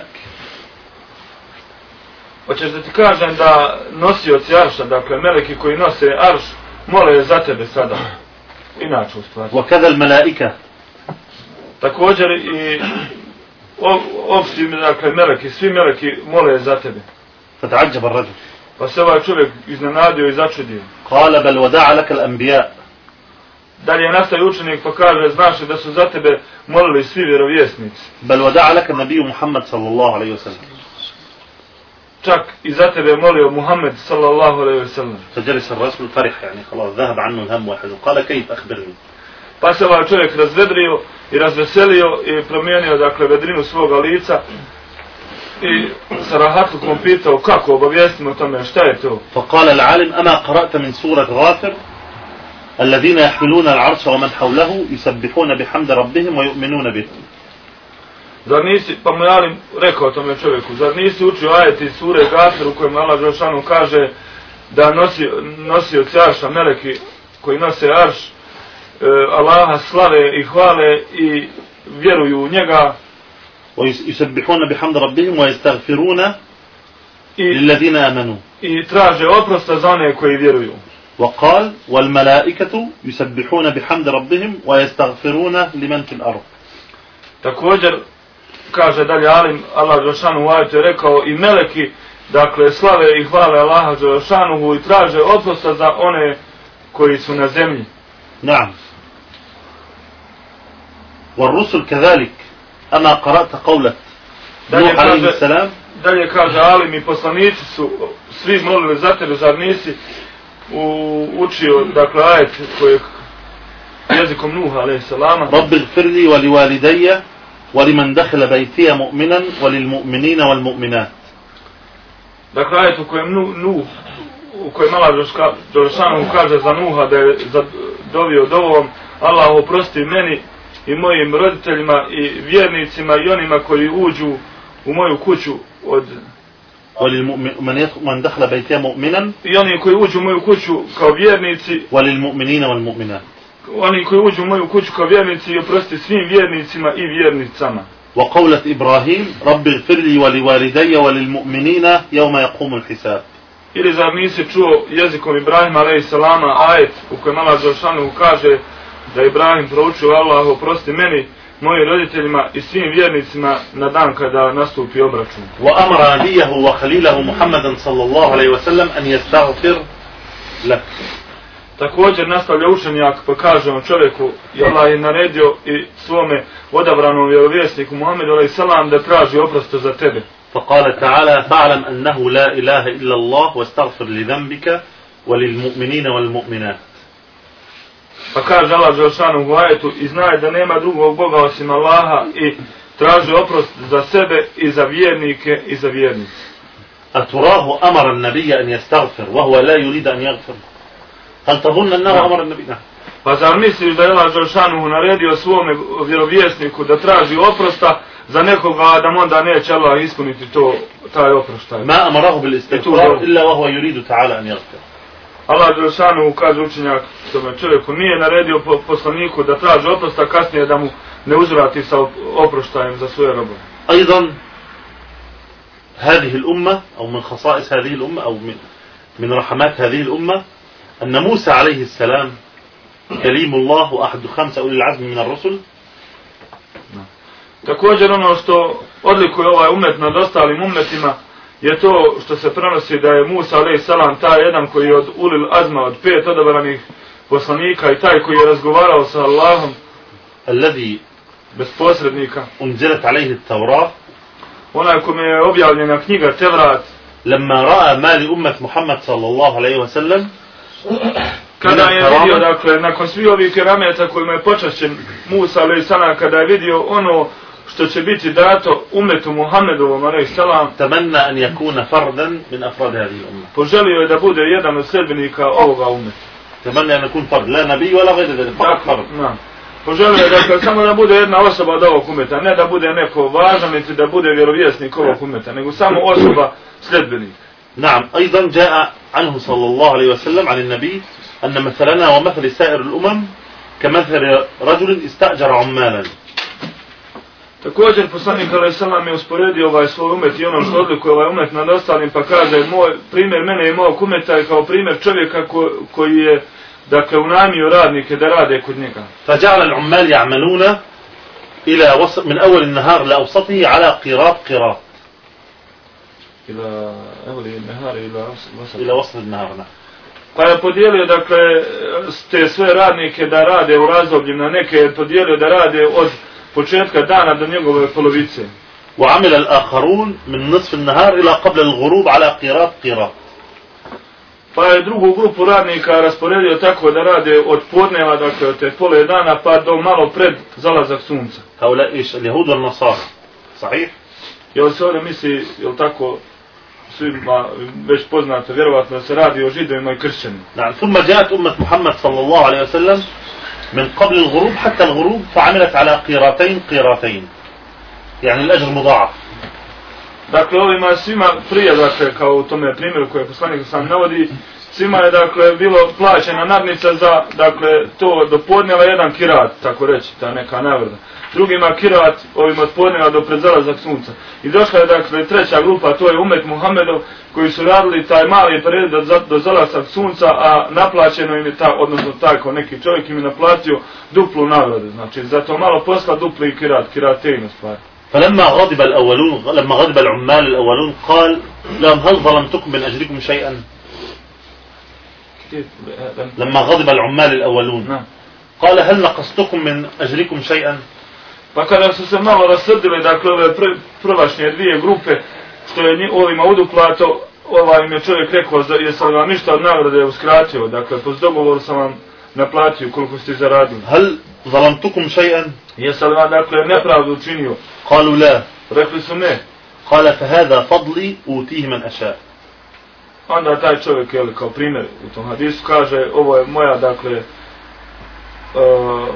Hoćeš da ti kažem da nosioci arša, dakle, meleki koji nose arš, mole je za tebe sada. Inače, u stvari. Wa kada al-malaika Također i ovsi, dakle, meleki, svi meleki mole je za tebe. Fata ađa bar. Pa se ovaj čovjek iznenadio i začudio. Kala bel vada'a lakal anbiya. Da li je nastaj učenik pa kaže znaš da su za tebe molili svi vjerovjesnici. Bel vada'a lakal nabiju Muhammad sallallahu alaihi wa sallam. Čak i za tebe je molio Muhammed sallallahu alaihi wa sallam. Sađeli sam rasul farih, yani, kala zahab annu nhamu ahadu. Kala kajit akhbirni. Pa se ovaj čovjek razvedrio i razveselio i promijenio dakle vedrinu svoga lica. i sa rahatlukom pitao kako obavijestimo o tome šta je to. فقال العالم أما قرأت من سورة غافر الذين يحملون العرش ومن حوله يسبحون بحمد ربهم ويؤمنون به Zar nisi, pa mu je Alim rekao tome čovjeku, zar nisi učio ajeti iz sure Gafir u kojem Allah Đelšanu kaže da nosi, nosi od arša meleki koji nose arš, e, Allaha slave i hvale i vjeruju u njega ويسبحون بحمد ربهم ويستغفرون i, للذين آمنوا i traže oprosta za one koji vjeruju. وقال والملائكة يسبحون بحمد ربهم ويستغفرون لمن في الأرض Također, kaže dalje Alim, Allah Đelšanu u ajetu je rekao i meleki, dakle, slave i hvale Allaha Đelšanuhu i traže oprosta za one koji su na zemlji. نعم والرسل كذلك أما قرأت قولة نوح عليه السلام dalje kaže alim i poslanici su svi molili za tebe zar nisi u, učio dakle ajet kojeg jezikom Nuh alaih salama? Rabbi gfirli wali walidayya wali man dahla bajtija mu'minan wali mu'minina wal mu'minat. Dakle ajet u kojem Nuh u kojem mala Đorsanu kaže za Nuha da je za, dovio dovom Allah oprosti meni i mojim roditeljima i vjernicima i onima koji uđu u moju kuću od وللمؤمن من يخ- من دخل بيتي مؤمنا i oni koji uđu u moju kuću kao vjernici, وللمؤمنين والمؤمنات oni koji uđu u moju kuću kao vjernici i oprosti svim vjernicima i vjernicama. وقولة إبراهيم رب اغفر لي ولوالدي وللمؤمنين يوم يقوم الحساب Ili zar nisi čuo jezikom Ibrahima a.s. ajet u kojem Allah Đelšanu kaže da je Ibrahim proučio Allah oprosti meni, mojim roditeljima i svim vjernicima na dan kada nastupi obračun. وأمر نبيه وخليله محمدا صلى الله عليه وسلم أن يستغفر لك Također nastavlja učenjak pa kaže on čovjeku i Allah je naredio i svome odabranom vjerovjesniku Muhammedu a.s. da traži oprosto za tebe. فقال تعالى فاعلم أنه لا إله إلا الله واستغفر لذنبك وللمؤمنين والمؤمنات Pa kaže Allah Žešanu u ajetu i znaje da nema drugog Boga osim Allaha i traži oprost za sebe i za vjernike i za vjernice. A turahu amara nabija an jastagfir, wa huwa la yurida an jagfir. Hal tabunna nama amara nabija. Pa zar misliš da je Allah Žešanu naredio svome vjerovjesniku da traži oprosta za nekoga, a da onda neće Allah ispuniti to, taj oproštaj. Ma amarahu bil istagfir, illa wa hua yuridu ta'ala an jagfir. Allah Đelšanu kaže učenjak tome čovjeku nije naredio po, poslaniku da traži oprosta kasnije da mu ne uzvrati sa op- oproštajem za svoje robove. أيضا هذه الأمة أو من خصائص هذه الأمة أو من من رحمات هذه الأمة أن موسى عليه السلام كليم الله وأحد خمسة أولي العزم من الرسل Također ono što odlikuje ovaj umet nad ostalim umetima je to što se prenosi da je Musa alaih salam taj jedan koji je od ulil azma od pet odabranih poslanika i taj koji je razgovarao sa Allahom الذي bez posrednika, أنزلت عليه التوراة onaj kome je objavljena knjiga Tevrat, لما رأى ما لأمة محمد صلى الله عليه وسلم kada je Karama. vidio, dakle, nakon svih ovih kerameta kojima je počašćen Musa, ali sana, kada je vidio ono što će biti dato umetu Muhammedovom, salam, تمنى أن يكون فردا من أفراد هذه الأمة poželio je da bude jedan od sljedbenika ovoga umeta. تمنى أن يكون فرد لا نبي ولا غير ذلك فقط فرد Na. Poželio je dakle samo da bude jedna osoba od ovog umeta, ne da bude neko važan, niti da bude vjerovjesnik ovog umeta, nego samo osoba sljedbenik. نعم أيضا جاء عنه صلى الله عليه وسلم عن النبي أن مثلنا ومثل سائر الأمم كمثل رجل استأجر عمالا Također poslanik Ali je usporedio ovaj svoj umet i ono što odlikuje ovaj umet nad ostalim pa kaže moj primjer mene i mojeg umeta je kao primjer čovjeka ko, koji je dakle unajmio radnike da rade kod njega. Fa al-ummal ya'maluna ila wasat min awal an-nahar la awsatihi ala qirab qirab. Ila awal an-nahar ila wasat ila wasat an-nahar. Pa je podijelio dakle te sve radnike da rade u razdobljima neke je podijelio da rade od početka dana do njegove polovice. وعمل الآخرون من نصف النهار إلى قبل الغروب على قيراط قيراط Pa je drugu grupu radnika rasporedio tako da rade od podneva, dakle, od te pole dana, pa do malo pred zalazak sunca. هؤلاء إيش اليهود والنصارى صحيح Jel se ovdje misli, jel tako, svima već poznato, vjerovatno da se radi o židovima i kršćanima. نعم ثم جاءت أمة محمد صلى الله عليه وسلم من قبل الغروب حتى الغروب فعملت على قيراتين قيراتين يعني الأجر مضاعف Dakle, ovima svima prije, dakle, kao u tome primjeru koje poslanik sam navodi, svima je, dakle, bilo plaćena nadnica za, dakle, to do podneva jedan kirat, tako reći, ta neka nagrada. Drugima kirat, ovim od podneva do pred zalazak sunca. I došla je, dakle, treća grupa, to je umet Muhammedov, koji su radili taj mali period do, do zalazak sunca, a naplaćeno im je ta, odnosno taj ko neki čovjek im je naplatio duplu nagradu. Znači, za to malo posla dupli kirat, kiratein u stvari. فلما غضب الأولون لما غضب العمال الأولون قال لهم هل ظلمتكم من أجركم شيئا لما غضب العمال الأولون. قال هل نقصتكم من أجركم شيئا Pa kada su se malo rasrdile, dakle, ove pr prvašnje dvije grupe, što je ovima uduplato, ovaj im je čovjek rekao, jesam li vam ništa od nagrade uskratio, dakle, po dogovoru sam vam naplatio koliko ste zaradili. Hal zalamtukum šajan? Jesam li vam, dakle, nepravdu učinio? Kalu la. Rekli su ne. Kala fa hada fadli u man aša. Onda taj čovjek, jel, kao primjer u tom hadisu, kaže, ovo je moja, dakle, uh,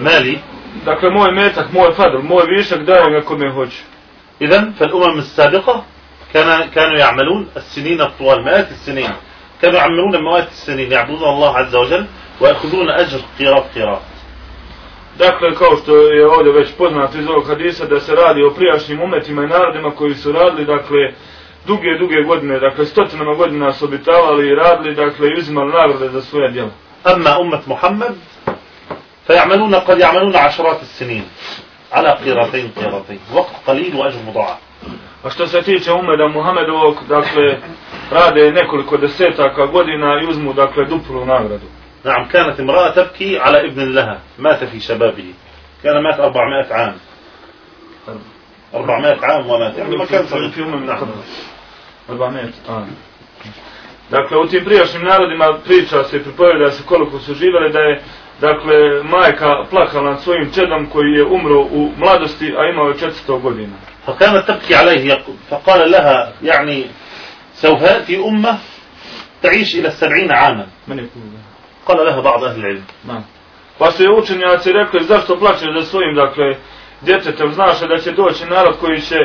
Mali? Dakle, moj metak, moj fadl, moj višak, dajem ga kome hoću. إذا فالأمم السابقة كان كانوا يعملون السنين الطوال مئات السنين كانوا يعملون مئات السنين يعبدون الله عز وجل ويأخذون أجر قيراط قيراط Dakle, kao što je ovdje već poznato iz ovog hadisa, da se radi o prijašnjim umetima i narodima koji su radili, dakle, duge, duge godine, dakle, stotinama godina su obitavali i radili, dakle, i uzimali nagrade za svoje djela. أما أمة محمد فيعملون قد يعملون عشرات السنين على قيراتين قيراتين وقت قليل وأجر مضاعف A što se tiče umeda Muhammedovog, dakle, rade nekoliko desetaka godina i uzmu, dakle, duplu nagradu. نعم كانت امرأة تبكي على ابن لها مات في شبابه كان مات 400 عام 400 عام ومات يعني ما كان صغير في umem نعم. Albanet, a. Dakle, u tim prijašnjim narodima priča se i pripoveda se koliko su živjeli da je Dakle, majka plakala nad svojim čedom koji je umro u mladosti, a imao je 400 godina. فكانت تبكي عليه يق- فقال لها يعني سوف يأتي أمة تعيش إلى السبعين عاما Meni je kuda. قال لها بعض أهل العلم Da. Pa su je učenjaci rekli, zašto plaćeš za svojim, dakle, djetetom, znaš da će doći narod koji će,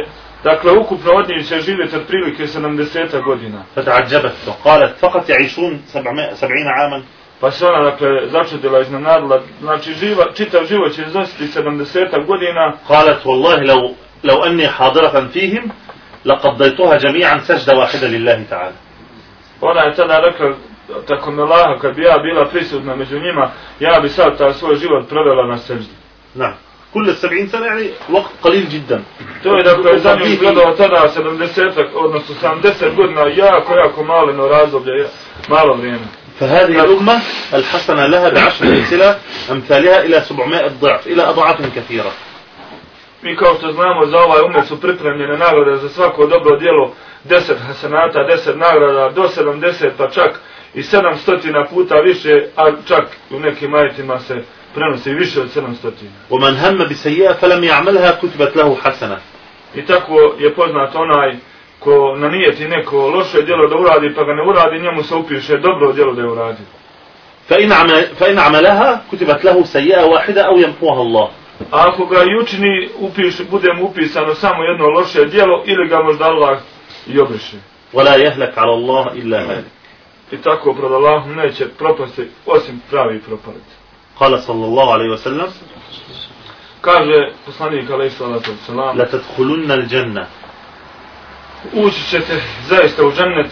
dakle, ukupno od njih će živjeti otprilike 70 godina. فتعجبت وقالت فقط يعيشون 700 70 عاما Pa se ona, dakle, začudila, iznenadila, znači, živa, čitav život će iznositi 70 godina, قالت والله لو لو أني حاضرة فيهم لقضيتها جميعا سجدة واحدة لله تعالى ona je tada rekla, tako me Laha, kad bi ja bila prisutna među njima, ja bi sad taj svoj život provela na seždi. نعم كل السبعين سنة يعني وقت قليل جدا To je dakle za nju izgledalo tada 70, odnosno 70 godina, jako, jako maleno razdoblje, malo vrijeme. فهذه الأمة الحسنة لها بعشر أمثلة أمثالها إلى 700 ضعف إلى أضعاف كثيرة Mi kao što znamo za ovaj umet su pripremljene nagrade za svako dobro djelo 10 hasanata, 10 nagrada, do 70 pa čak i 700 puta više, a čak u nekim ajitima se prenosi više od 700. ومن هم بسيئة فلم يعملها كتبت له حسنة I tako je poznat onaj ko nanijeti neko loše djelo da uradi pa ga ne uradi, njemu se upiše dobro djelo da je uradi. فإن, عمل فإن عملها كتبت له سيئة واحدة أو يمحوها الله A ako ga i učini, upiše, bude mu upisano samo jedno loše djelo ili ga možda Allah i obriše. ولا يهلك على الله إلا هالك I tako pred Allahom neće propasti osim pravi propaliti. قال صلى الله عليه وسلم Kaže poslanik alaih salatu wasalam, لتدخلن الجنة ući ćete zaista u džennet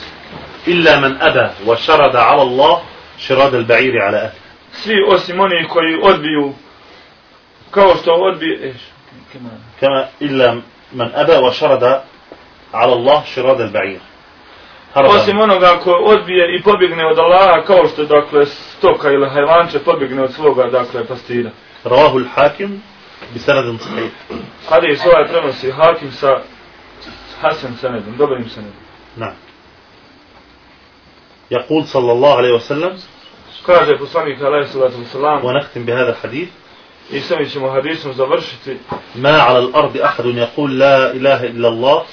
إلا من أبى وشرد على الله شراد البعير على أهله svi osim oni koji odbiju kao što odbije eš, kema, كما إلا من أبى وشرد على الله شراد البعير هرب osim onoga ko odbije i pobjegne od Allaha kao što dakle stoka ili hajvanče pobjegne od svoga dakle pastira. رواه الحاكم بسند صحيح Hadis ovaj prenosi Hakim sa حسن سند دبر سندهم نعم. يقول صلى الله عليه وسلم كاجي بصانيك عليه الصلاة والسلام ونختم بهذا الحديث. يسمي شمو حديث مزبرشتي ما على الأرض أحد يقول لا إله إلا الله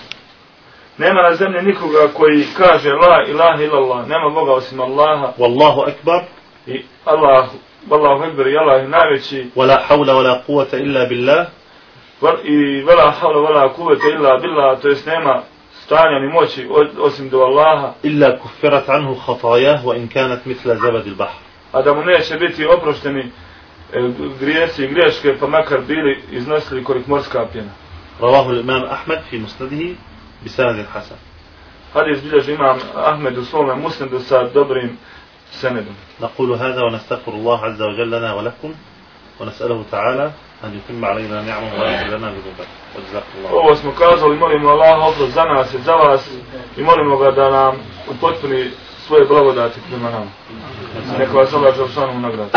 نعم على زمن نكوغا كوي كاجي لا إله إلا الله نعم بغا اسم الله والله أكبر الله والله أكبر يلا هنا ولا حول ولا قوة إلا بالله i vela havla vela kuvete illa billa, to jest nema stanja ni moći osim do Allaha. Illa kuferat anhu hataja, wa in kanat mitla zabad il bahar. A da mu neće biti oprošteni e, grijesi i greške, pa makar bili iznosili korik morska pjena. Ravahu l'imam Ahmed fi musnadihi bisanad il Hasan. Hadis bilježi imam Ahmed u svome musnadu sa dobrim senedom. Nakulu hada wa nastakuru Allah azza wa jallana wa lakum wa nas'alahu ta'ala أن يتم علينا نعمه ويغفر لنا ذنوبنا وجزاكم الله Ovo smo kazali, molimo Allah oprost za nas i za vas i molimo ga da nam upotpuni svoje blagodati prema nama. Neka vas Allah Želšanu nagradi.